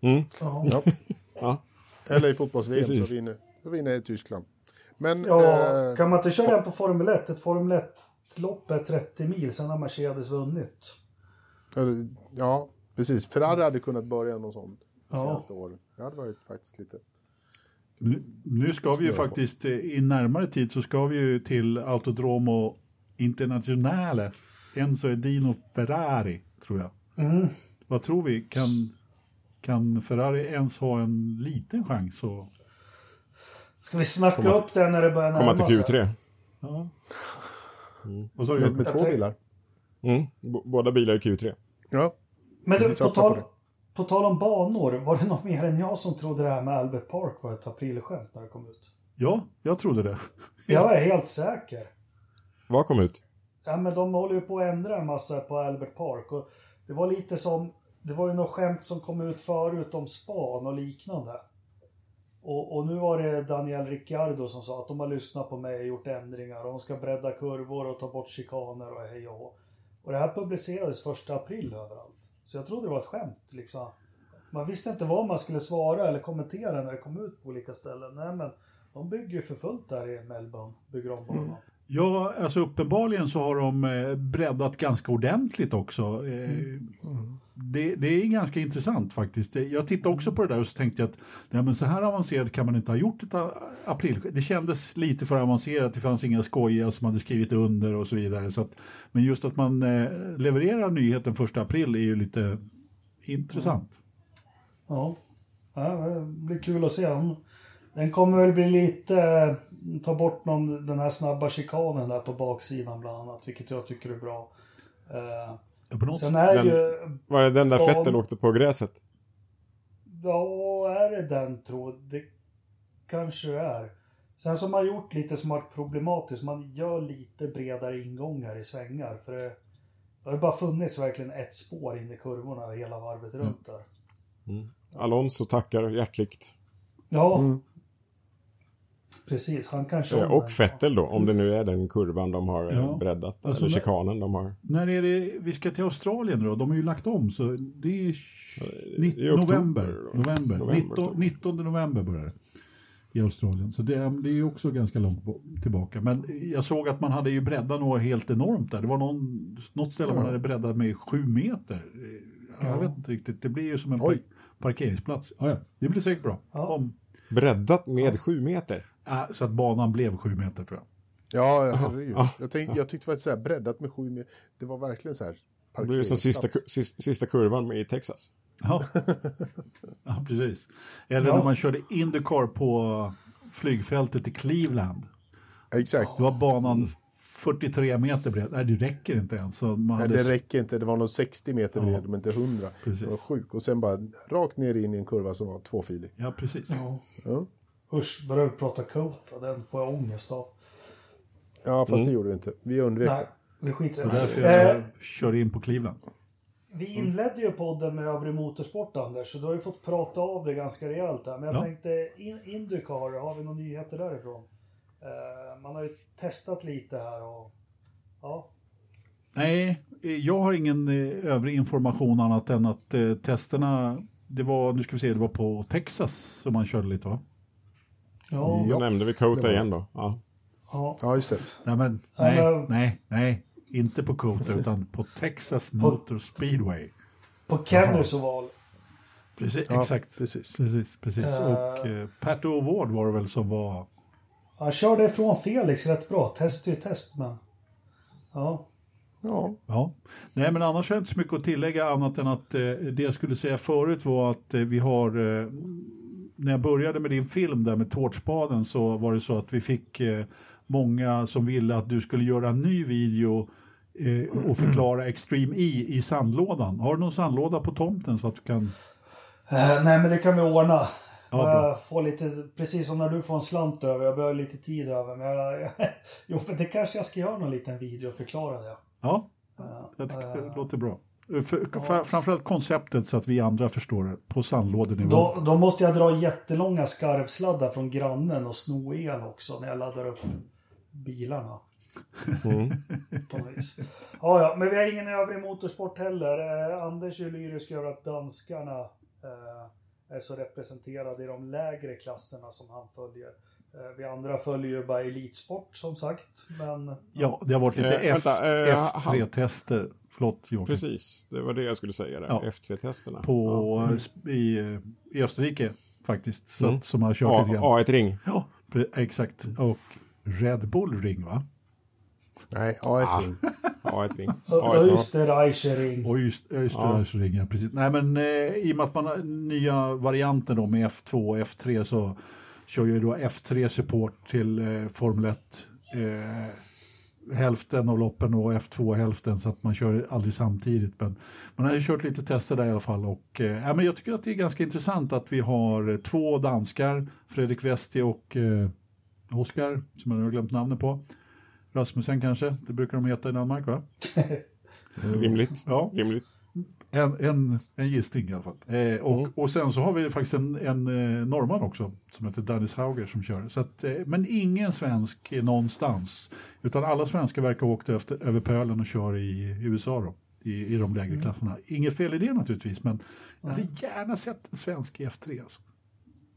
Mm. Ja. Ja. Eller i fotbolls-VM så vinner, vinner i Tyskland. Men Ja, eh, kan man inte köra den på Formel 1? Ett Formel 1-lopp är 30 mil, sen har Mercedes vunnit. ja, precis. Ferrari hade kunnat börja någon sån de Ja. senaste åren. Det hade varit faktiskt lite... Nu, nu ska vi ju på. faktiskt, eh, i närmare tid så ska vi ju till Autodromo Internationale. Enzo Edino Ferrari, tror jag. Mm. Vad tror vi? Kan, kan Ferrari ens ha en liten chans? Och, Ska vi snacka Komma- upp den när det börjar Komma närma till sig? Q3. ja. Vad sa Med, du? med två tänk- bilar. Mm. Båda bilar i Q3. Ja, Men du, på på tal, det. på tal om banor, var det någon mer än jag som trodde det här med Albert Park var ett aprilskämt när det kom ut? Ja, jag trodde det. Jag är helt säker. Vad kom ut? Ja, men de håller ju på att ändra en massa på Albert Park. Och det var lite som, det var ju något skämt som kom ut förut om span och liknande. Och, och nu var det Daniel Ricciardo som sa att de har lyssnat på mig och gjort ändringar och de ska bredda kurvor och ta bort chikaner och hej och hå. Och det här publicerades första april överallt. Så jag trodde det var ett skämt liksom. Man visste inte vad man skulle svara eller kommentera när det kom ut på olika ställen. Nej men, de bygger ju för fullt där i Melbourne, bygger om banan. Ja, alltså uppenbarligen så har de eh, breddat ganska ordentligt också. Eh, det, det är ganska intressant faktiskt. Det- Jag tittade också på det där och så tänkte jag att nej, men så här avancerat kan man inte ha gjort ett april. Det kändes lite för avancerat, det fanns inga skojiga som hade skrivit under och så vidare. Så att, men just att man eh, levererar nyheten första april är ju lite intressant. Ja. ja, det blir kul att se. Den- Den kommer väl bli lite... eh, Ta bort någon, den här snabba chikanen där på baksidan bland annat, vilket jag tycker är bra. Eh, sen är Den- ju... Var det den där Fettel åkte på gräset? Ja, är det den tror jag? Det kanske det är. Sen som man gjort lite som varit problematiskt, man gör lite bredare ingångar i svängar. För det, det har ju bara funnits verkligen ett spår in i kurvorna hela varvet runt där. Alonso tackar hjärtligt. Ja. Mm. Precis, han kanske Eh, om Och. Fettel då, om det nu är den kurvan de har eh, Ja. breddat. Alltså, eller chikanen de har. När är det vi ska till Australien då? De har ju lagt om så det är nitt- i oktober november. november. November, 19, oktober. 19 november börjar det i Australien. Så det, är- det är också ganska långt tillbaka. Men jag såg att man hade ju breddat något helt enormt där. Det var någon, något ställe man hade breddat med sju meter. Jag vet inte riktigt. Det blir ju som en par, parkeringsplats. Ja, ja. Det blir säkert bra. Ja. Om, Breddat med sju meter. Äh, så att banan blev sju meter tror jag. Ja, herregud. Jag, tänk, jag tyckte faktiskt så här, breddat med sju meter. Det var verkligen så här Det ju som sista, sista, sista kurvan i Texas. Ja, ja precis. Eller Ja. när man körde Indycar på flygfältet i Cleveland. Exakt. Då var banan 43 meter bred. Nej, det räcker inte ens. Så man Nej, hade... det räcker inte, det var nog 60 meter bred, men inte 100. Precis. Det var sjukt. Och sen bara rakt ner in i en kurva som var tvåfilig. Ja, precis. Ja. Ja, Usch, börjar vi prata Kota, den får jag ångest av. ja fast det gjorde vi inte. Vi undvek Nej, det. vi skiter i Det är därför jag Eh, kör in på Cleveland. Vi inledde ju podden med övrig motorsport, Anders, så du har ju fått prata av det ganska rejält här. Men jag Ja. tänkte, in, Indycar, har vi några nyheter därifrån? Eh, man har ju testat lite här och... Ja, Nej, eh, jag har ingen eh, övrig information annat än att eh, testerna, det var, nu ska vi se, det var på Texas som man körde lite va? Ja, Då nämnde vi Kota igen då. Ja. ja. Ja, just det. Nej, men, nej, nej, nej, inte på Kota utan på Texas Motor Speedway. På Kennys oval. Precis, Ja, exakt. precis. Precis, precis. Eh. Och eh, Pat O'Ward var det väl som var... Han körde ifrån Felix rätt bra. Test är ju test, men... Ja. Ja, Ja. Nej, men annars har jag inte så mycket att tillägga annat än att eh, det jag skulle säga förut var att eh, vi har... När jag började med din film där med tårtspaden så var det så att vi fick eh, många som ville att du skulle göra en ny video eh, och förklara Extreme E i sandlådan. Har du någon sandlåda på tomten så att du kan... Eh, nej, men det kan vi ordna. Ja, jag får lite, precis som när du får en slant över, jag behöver lite tid över. Men jag, jo, men det kanske jag ska göra någon liten video och förklara det. Ja, Eh, jag tycker eh, det låter bra. För, för, framförallt konceptet så att vi andra förstår det på sandlådenivå. Då, då måste jag dra jättelånga skarvsladdar från grannen och sno el också när jag laddar upp bilarna. Mm. På något vis. Ja, ja, men vi har ingen övrig motorsport heller. Eh, Anders är lyrisk över att danskarna eh, är så representerade i de lägre klasserna som han följer. Eh, vi andra följer ju bara elitsport som sagt, men Ja, det har varit lite Eh, F, eh, F3-tester. Förlåt Joakim. Precis, det var det jag skulle säga där. Ja. F3-testerna. På, eh, i, eh, I Österrike faktiskt. Så, Mm. att- Som har kört ja. lite grann. A, A1-ring. Ja, exakt. Och Red Bull Ring va? nej, A1 ring. A1-ring. Ö- A1, Österreichering. Och just Österreichring, ja. precis. Nej men eh, i och med att man har nya varianter då med F2 och F3 så kör ju då F3 support till eh, Formel 1 eh, hälften av loppen och F2 hälften så att man kör aldrig samtidigt. Men man har ju kört lite tester där i alla fall och eh, men jag tycker att det är ganska intressant att vi har eh, två danskar, Fredrik Westi och eh, Oskar, som jag nu har glömt namnet på. Rasmussen kanske, det brukar de heta i Danmark va? Rimligt. Ja. Rimligt. En, en, en gissning i alla fall. Eh, och, Mm. och sen så har vi faktiskt en, en eh, norrman också som heter Dennis Hauger som kör. Så att, eh, men ingen svensk är någonstans. Utan alla svenskar verkar ha åkt efter, över pölen och kör i USA då. I, i de lägre klasserna. Inget fel i det naturligtvis men jag hade gärna sett en svensk i F3. Alltså.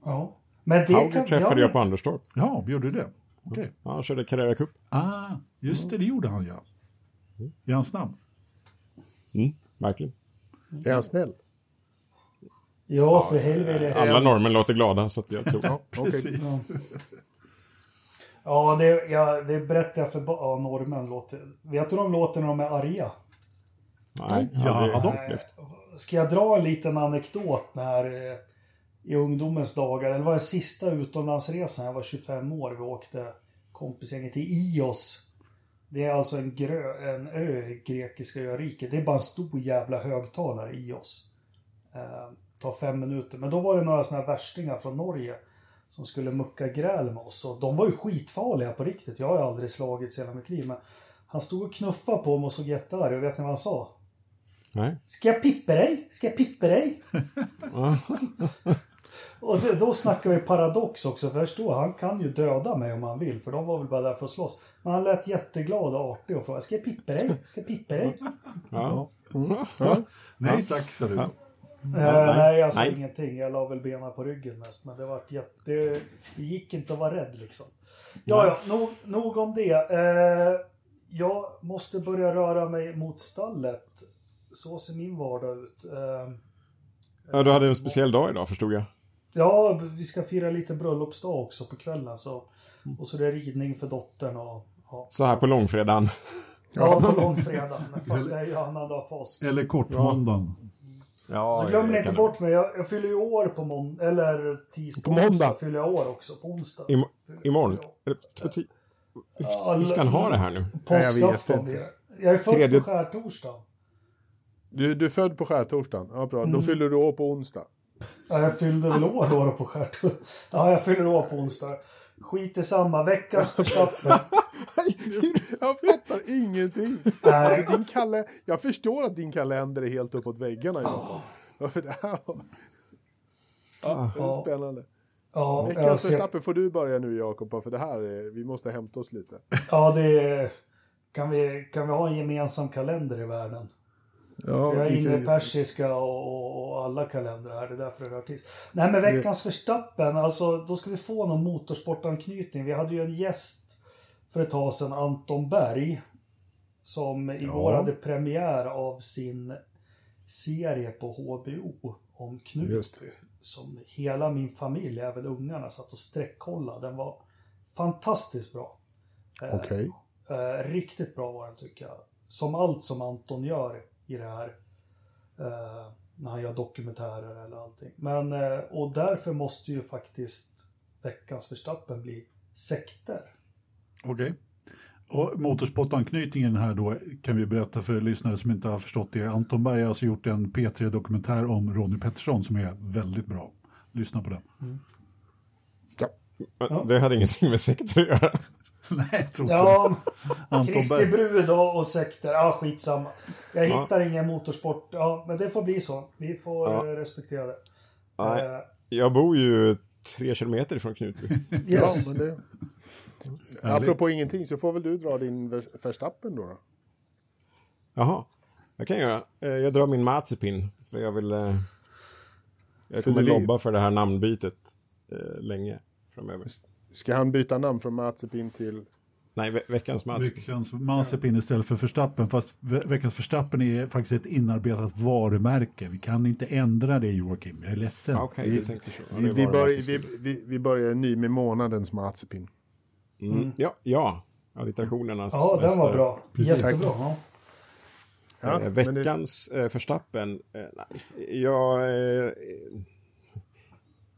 Ja. Men det Hauger kan... träffade jag har på Anderstorp. Ja, gjorde du det? Okej. Ja, han körde Carrera Cup. Ah, just det, det gjorde han ja. Är han snabb? Mm, verkligen. Är han snäll? Ja, för helvete. Alla norrmän låter glada, så att jag tror... Ja. Precis. Ja, det, ja, det berättar jag för ja, norrmän. Låter, vet du hur de låter när de är arga? Nej, Ja, aldrig de- upplevt. Ska jag dra en liten anekdot när eh, i ungdomens dagar, eller var det sista utomlandsresan, jag var 25 år, vi åkte kompisgänget till Ios. Det är alltså en, grö, en ö i grekiska öriket. Det är bara en stor jävla högtalare Ios. Eh, tar fem minuter. Men då var det några sådana här värstingar från Norge som skulle mucka gräl med oss. Och de var ju skitfarliga på riktigt. Jag har ju aldrig slagits i hela mitt liv. Men han stod och knuffade på mig och såg jättearg. Och vet ni vad han sa? Nej. Ska jag pippa dig? Ska jag pippa dig? Ja. Och det, då snackar vi paradox också. För förstå, han kan ju döda mig om han vill. För de var väl bara där för att slåss. Men han lät jätteglad och artig och frågade Ska jag pippa dig? Ska jag pippa dig? Ja. Nej tack, sa du. Eh, nej. nej, jag sa Nej. ingenting. Jag la väl benen på ryggen mest. Men det var jätte... Det, det gick inte att vara rädd liksom. Ja, ja, nog, nog om det. Eh, jag måste börja röra mig mot stallet. Så ser min vardag ut. Eh, ja, du hade en speciell dag idag, förstod jag. Ja, vi ska fira lite bröllopsdag också på kvällen. Så. Och så det är ridning för dottern och... Ja, Så här på långfredagen. ja på långfredagen. Fast det är ju annandag påsk. Eller kortmåndagen. Ja, Så glöm inte bort mig. Jag, jag fyller ju år på måndag. Eller tisdag. På måndag. fyller jag år också. På onsdag. Fyller- imorgon? Ja, Hur ska han ha det här nu? Påskafton blir det. Jag är född Tredje- på skärtorsdagen. Du, du är född på skärtorsdagen? Ja, bra. Mm. Då fyller du år på onsdag. Ja, jag fyllde väl år då, på skärtorsdagen. Ja, jag fyller år på onsdag. Skit i samma. Veckans Verstappen. Jag fattar ingenting. Nej. Alltså, din kalle... Jag förstår att din kalender är helt uppåt väggarna, Jakob. Ja, för det här var... Ja, det är spännande. Ja, Veckans ser, Verstappen får du börja nu, Jakob, för det här är... Vi måste hämta oss lite. ja det är, kan, vi, kan vi ha en gemensam kalender i världen? Ja, Jag är vi inne i kan- persiska och, och, alla kalendrar här, det är därför det rör till. Nej men veckans Verstappen, alltså då ska vi få någon motorsportanknytning. Vi hade ju en gäst för ett tag sedan, Anton Berg, som igår Ja. hade premiär av sin serie på HBO om Knutby. Som hela min familj, även ungarna, satt och sträckkollade. Den var fantastiskt bra. Eh, Okej. Eh, riktigt bra var den tycker jag. Som allt som Anton gör i det här. Eh, när han gör dokumentärer eller allting. Men, eh, och därför måste ju faktiskt veckans Verstappen bli sekter. Okej. Och motorsportanknytningen här då kan vi berätta för lyssnare som inte har förstått det. Anton Berg har alltså gjort en P3-dokumentär om Ronnie Pettersson som är väldigt bra. Lyssna på den. Ja. Det hade ingenting med sektor att göra. Nej, jag tror inte Ja, Kristi brud och, och sekter. Ja, skitsamma. Jag Ja. hittar ingen motorsport. Ja, men det får bli så. Vi får Ja. respektera det. Nej. Eh, Jag bor ju tre kilometer ifrån Knutby. Ja, yes. men det... Apropå ingenting så får väl du dra din Ver- Verstappen då. då. Jaha, jag kan göra. Eh, Jag drar min Mazepin, för jag vill... eh, Jag För kommer lobba för det här namnbytet eh, länge framöver. Ska han byta namn från Mazepin till... Nej, ve veckans Mazepin. Veckans Mazepin istället för Verstappen. Fast ve- veckans Verstappen är faktiskt ett inarbetat varumärke. Vi kan inte ändra det Joakim. Jag är ledsen. Ja, Vi, det vi, var börjar, vi, vi, vi börjar ny med månadens Mazepin. Mm. Ja, ja. Allitterationernas Ja, den var bra. Precis. Jättebra. Ja. Ja, Eh, men det- veckans eh, Verstappen, eh, nej, jag...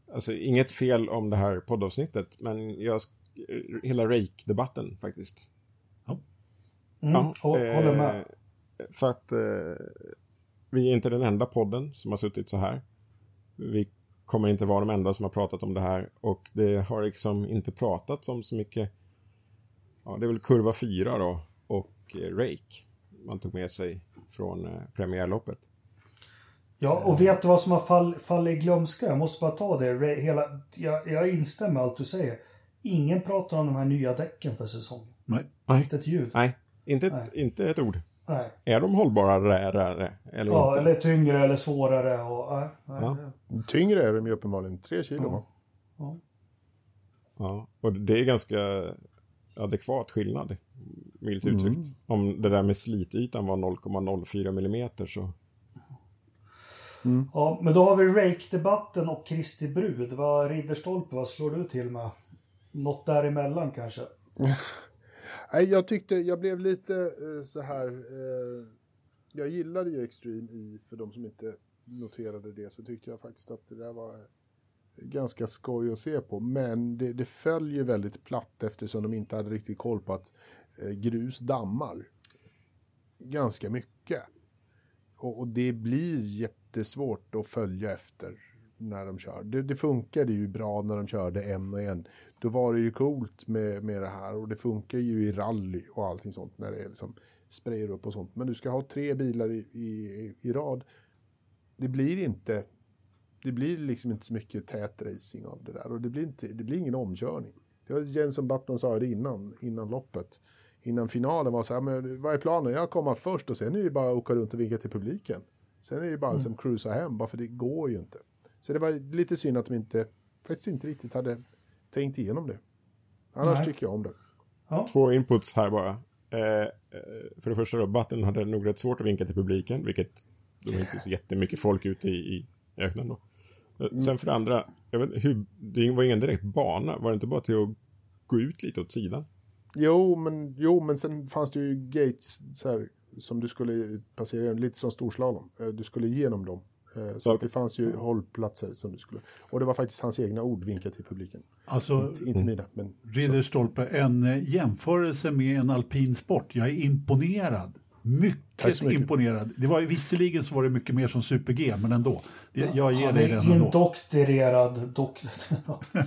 Eh, alltså, inget fel om det här poddavsnittet, men jag... eh, Hela Rake-debatten faktiskt. Mm, hå- håller med. eh, För att eh, vi är inte den enda podden som har suttit så här. Vi kommer inte vara de enda som har pratat om det här och det har liksom inte pratats om så mycket. Ja, det är väl kurva 4 då och eh, Rake man tog med sig från eh, premiärloppet. Ja, och vet du vad som har fall, fallit i glömska? Jag måste bara ta det. Hela, jag, jag instämmer med allt du säger. Ingen pratar om de här nya däcken för säsongen. Nej. Nej, Inte ett ljud. nej inte, ett, Nej. inte ett ord. Nej. Är de hållbarare eller Ja, inte? eller tyngre eller svårare. Och, nej, Ja. det- Tyngre är de ju uppenbarligen, tre kilo va? ja. Ja, och det är ganska adekvat skillnad, milt uttryckt. Om det där med slitytan var 0,04 millimeter så... ja, men då har vi Rake-debatten och Kristi brud. Vad Ridderstolpe, vad slår du till med? Något däremellan kanske? Nej, jag tyckte, jag blev lite eh, så här... Eh, jag gillade ju Extreme i, för de som inte noterade det, så tyckte jag faktiskt att det där var eh, ganska skoj att se på. Men det, det föll ju väldigt platt eftersom de inte hade riktigt koll på att eh, grus dammar ganska mycket. Och, och det blir jättesvårt att följa efter när de kör. Det, det funkade ju bra när de körde en och en. Då var det ju coolt med, med det här och det funkar ju i rally och allting sånt när det är liksom sprayer upp och sånt. Men du ska ha tre bilar i, i, i rad. Det blir inte det blir liksom inte så mycket tät racing av det där och det blir, inte, det blir ingen omkörning. Det var Jenson Button sa det innan, innan loppet. Innan finalen var så här, men vad är planen? Jag kommer först och sen är det bara att åka runt och vinka till publiken. Sen är det ju bara som cruisa hem, bara för det går ju inte. Så det var lite synd att de inte, faktiskt inte riktigt hade tänkt igenom det. Annars Nej. tycker jag om det. Två inputs här bara. Eh, eh, för det första då, Button hade nog rätt svårt att vinka till publiken, vilket det var inte så jättemycket folk ute i, i öknen då. Eh, Sen för det andra, jag vet, hur, det var ingen direkt bana, var det inte bara till att gå ut lite åt sidan? Jo, men, jo, men sen fanns det ju gates så här, som du skulle passera, lite som storslalom. Eh, Du skulle igenom dem. Eh, Så att det fanns ju hållplatser som du skulle... Och det var faktiskt hans egna ord, vinka till publiken. Alltså, Inte, inte mina, men... Ridderstolpe, en eh, jämförelse med en alpin sport. Jag är imponerad. Mycket, imponerad. Det var, ju- visserligen så var det mycket mer som super-G, men ändå. Det, jag ger Han dig är den ändå. indoktrerad dok...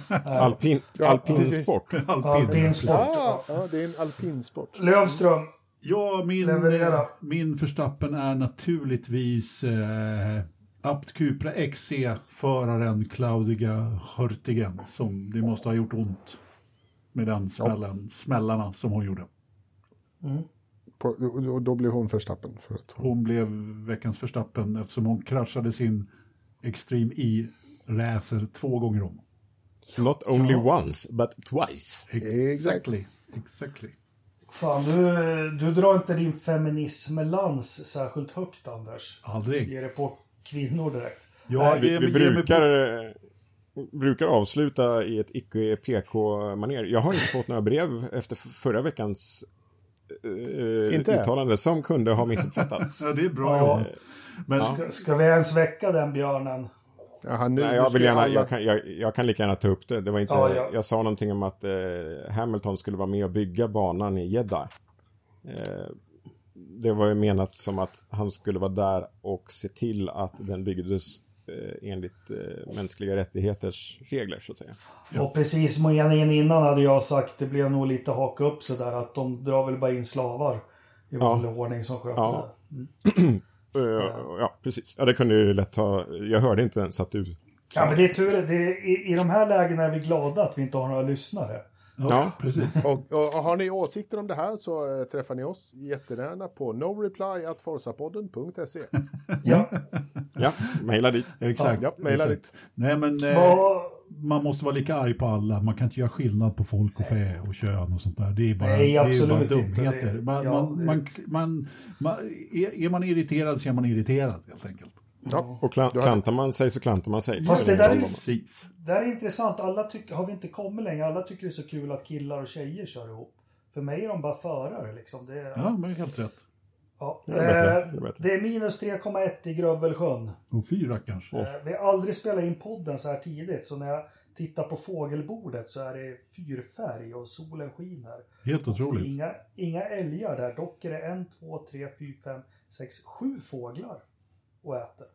Alpin, Ja, alpin precis. sport. Alpin sport. Ah, ja, det är en alpinsport. Lövström. Ja, min, Leverera. eh, min förstappen är naturligtvis eh, Abt Cupra XC-föraren Claudia Hurtigen som det måste ha gjort ont med den smällen, smällarna som hon gjorde. På, och då blev hon förstappen. För att hon, Hon blev veckans förstappen eftersom hon kraschade sin Extreme E-racer två gånger om. Not only once, but twice. Exactly. Exactly. Fan, du, du drar inte din feminism-lans särskilt högt, Anders. Aldrig. Ger det på kvinnor direkt. Ja, Vi, vi brukar, eh, brukar avsluta i ett icke-PK-manér. Jag har inte fått några brev efter förra veckans eh, Inte? uttalande som kunde ha missuppfattats. Ja, det är bra Ja. Men Ska, ska vi ens väcka den björnen? Ja, han, nu, Nej, jag, vill gärna, alla- jag, kan, jag, jag kan lika gärna ta upp det. det var inte, Ja, ja. Jag sa någonting om att eh, Hamilton skulle vara med och bygga banan i Jeddah. Eh, det var ju menat som att han skulle vara där och se till att den byggdes eh, enligt eh, mänskliga rättigheters regler, så att säga. Och precis meningen innan hade jag sagt, det blev nog lite haka upp sig där, att de drar väl bara in slavar i vanlig ordning som sköter Ja. det. Eh, ja, precis. Ja, det kunde ju lätt ha... Jag hörde inte ens att du... Ja, men det är tur. Det är, i, I de här lägena är vi glada att vi inte har några lyssnare. ja, precis. Och, och, och har ni åsikter om det här så eh, träffar ni oss jättegärna på noreply.forsapodden.se. Ja. Ja, mejla dit. Exakt. Ja, mejla dit. Nej, men eh, Vad, man måste vara lika arg på alla. Man kan inte göra skillnad på folk och fä och kön och sånt där. Det är bara, Nej, det är bara dumheter. Det- Man, ja, man, det- man, man, man, är, man irriterad så är man irriterad helt enkelt. Ja. Och kla- klantar man sig så klantar man sig. Fast det där är Precis. det här är intressant. Alla tycker, har vi inte kommit längre? Alla tycker det är så kul att killar och tjejer kör ihop. För mig är de bara förare liksom. Det är, Ja, men helt rätt. Ja. Det är bättre, Eh, det är bättre. det är minus 3,1 i Grövelsjön. Och fyra kanske. Eh, Vi har aldrig spelat in podden så här tidigt, så när jag tittar på fågelbordet så är det fyrfärg och solen skiner. Helt otroligt. Inga, inga älgar där, dock är det en, två, tre, fyra, fem, sex, sju fåglar och äter.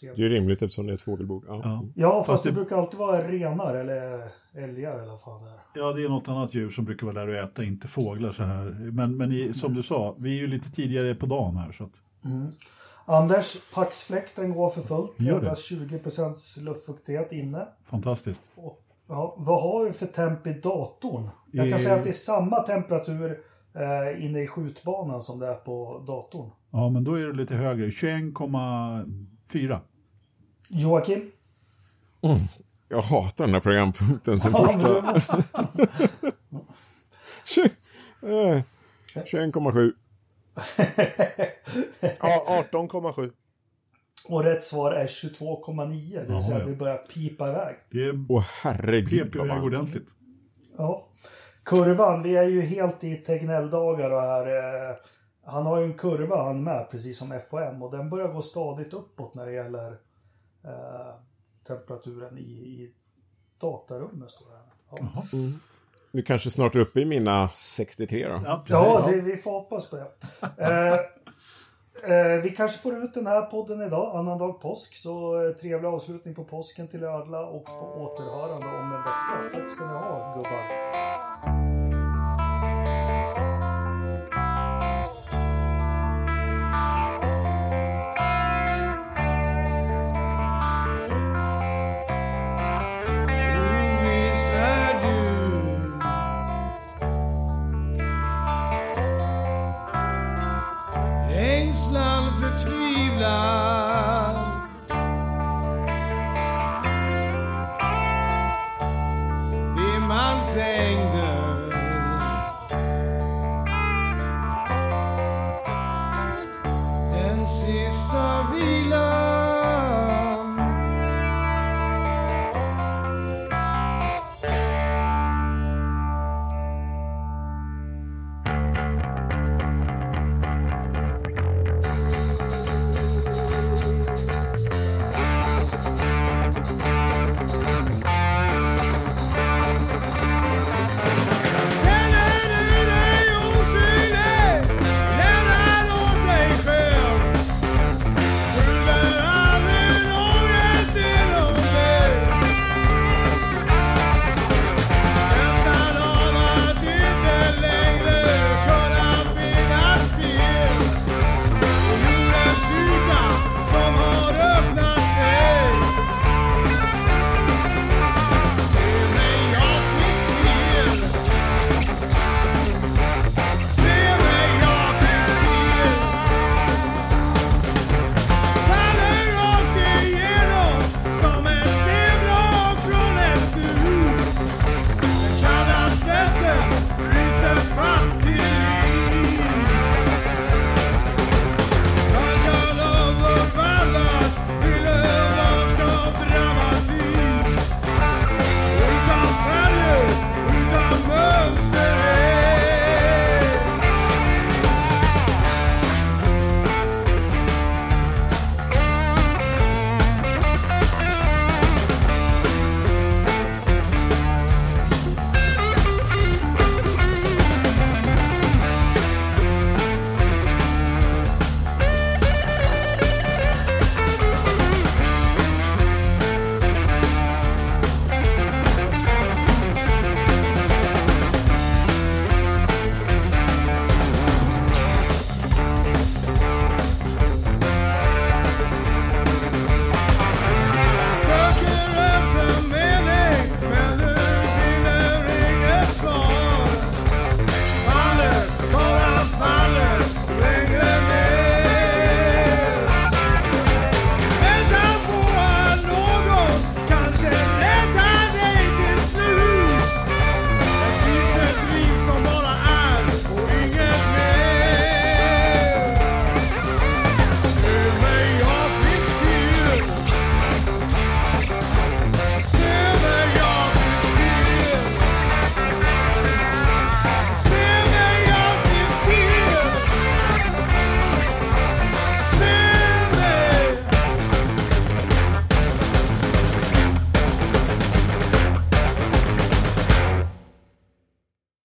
Det är ju Trevligt. rimligt eftersom det är ett fågelbord. Ja. Ja. Ja, fast, Fast det... det- brukar alltid vara renar eller älgar eller vad fan det är. ja, det är något annat djur som brukar vara där och äta, inte fåglar så här. Men, men i, som du sa, vi är ju lite tidigare på dagen här. Så att, Anders, Paxfläkten går för fullt. Gör det. Endast 20% luftfuktighet inne. fantastiskt. Och, ja, vad har vi för temp i datorn? Jag kan Eh. säga att det är samma temperatur eh, inne i skjutbanan som det är på datorn. Ja, men då är det lite högre. 21,4. Joakim? Jag hatar den här programpunkten som Ja, första. men- Tju- eh, 21,7. Ja, 18,7. Och rätt svar är 22,9. Det vill säga vi börjar pipa iväg. Det är Åh herregud vad varmt. ordentligt. Ja. Kurvan, vi är ju helt i Tegnell-dagar och här. Eh, han har ju en kurva han med, precis som FOM. Och den börjar gå stadigt uppåt när det gäller eh, temperaturen i, i datarummet. Står det här. Ja, Vi kanske snart är uppe i mina 63 då. Ja, det, vi får hoppas på det. Eh, eh, vi kanske får ut den här podden idag, annandag påsk. Så eh, trevlig avslutning på påsken till alla och på återhörande om en vecka. Tack ska ni ha, gubbar.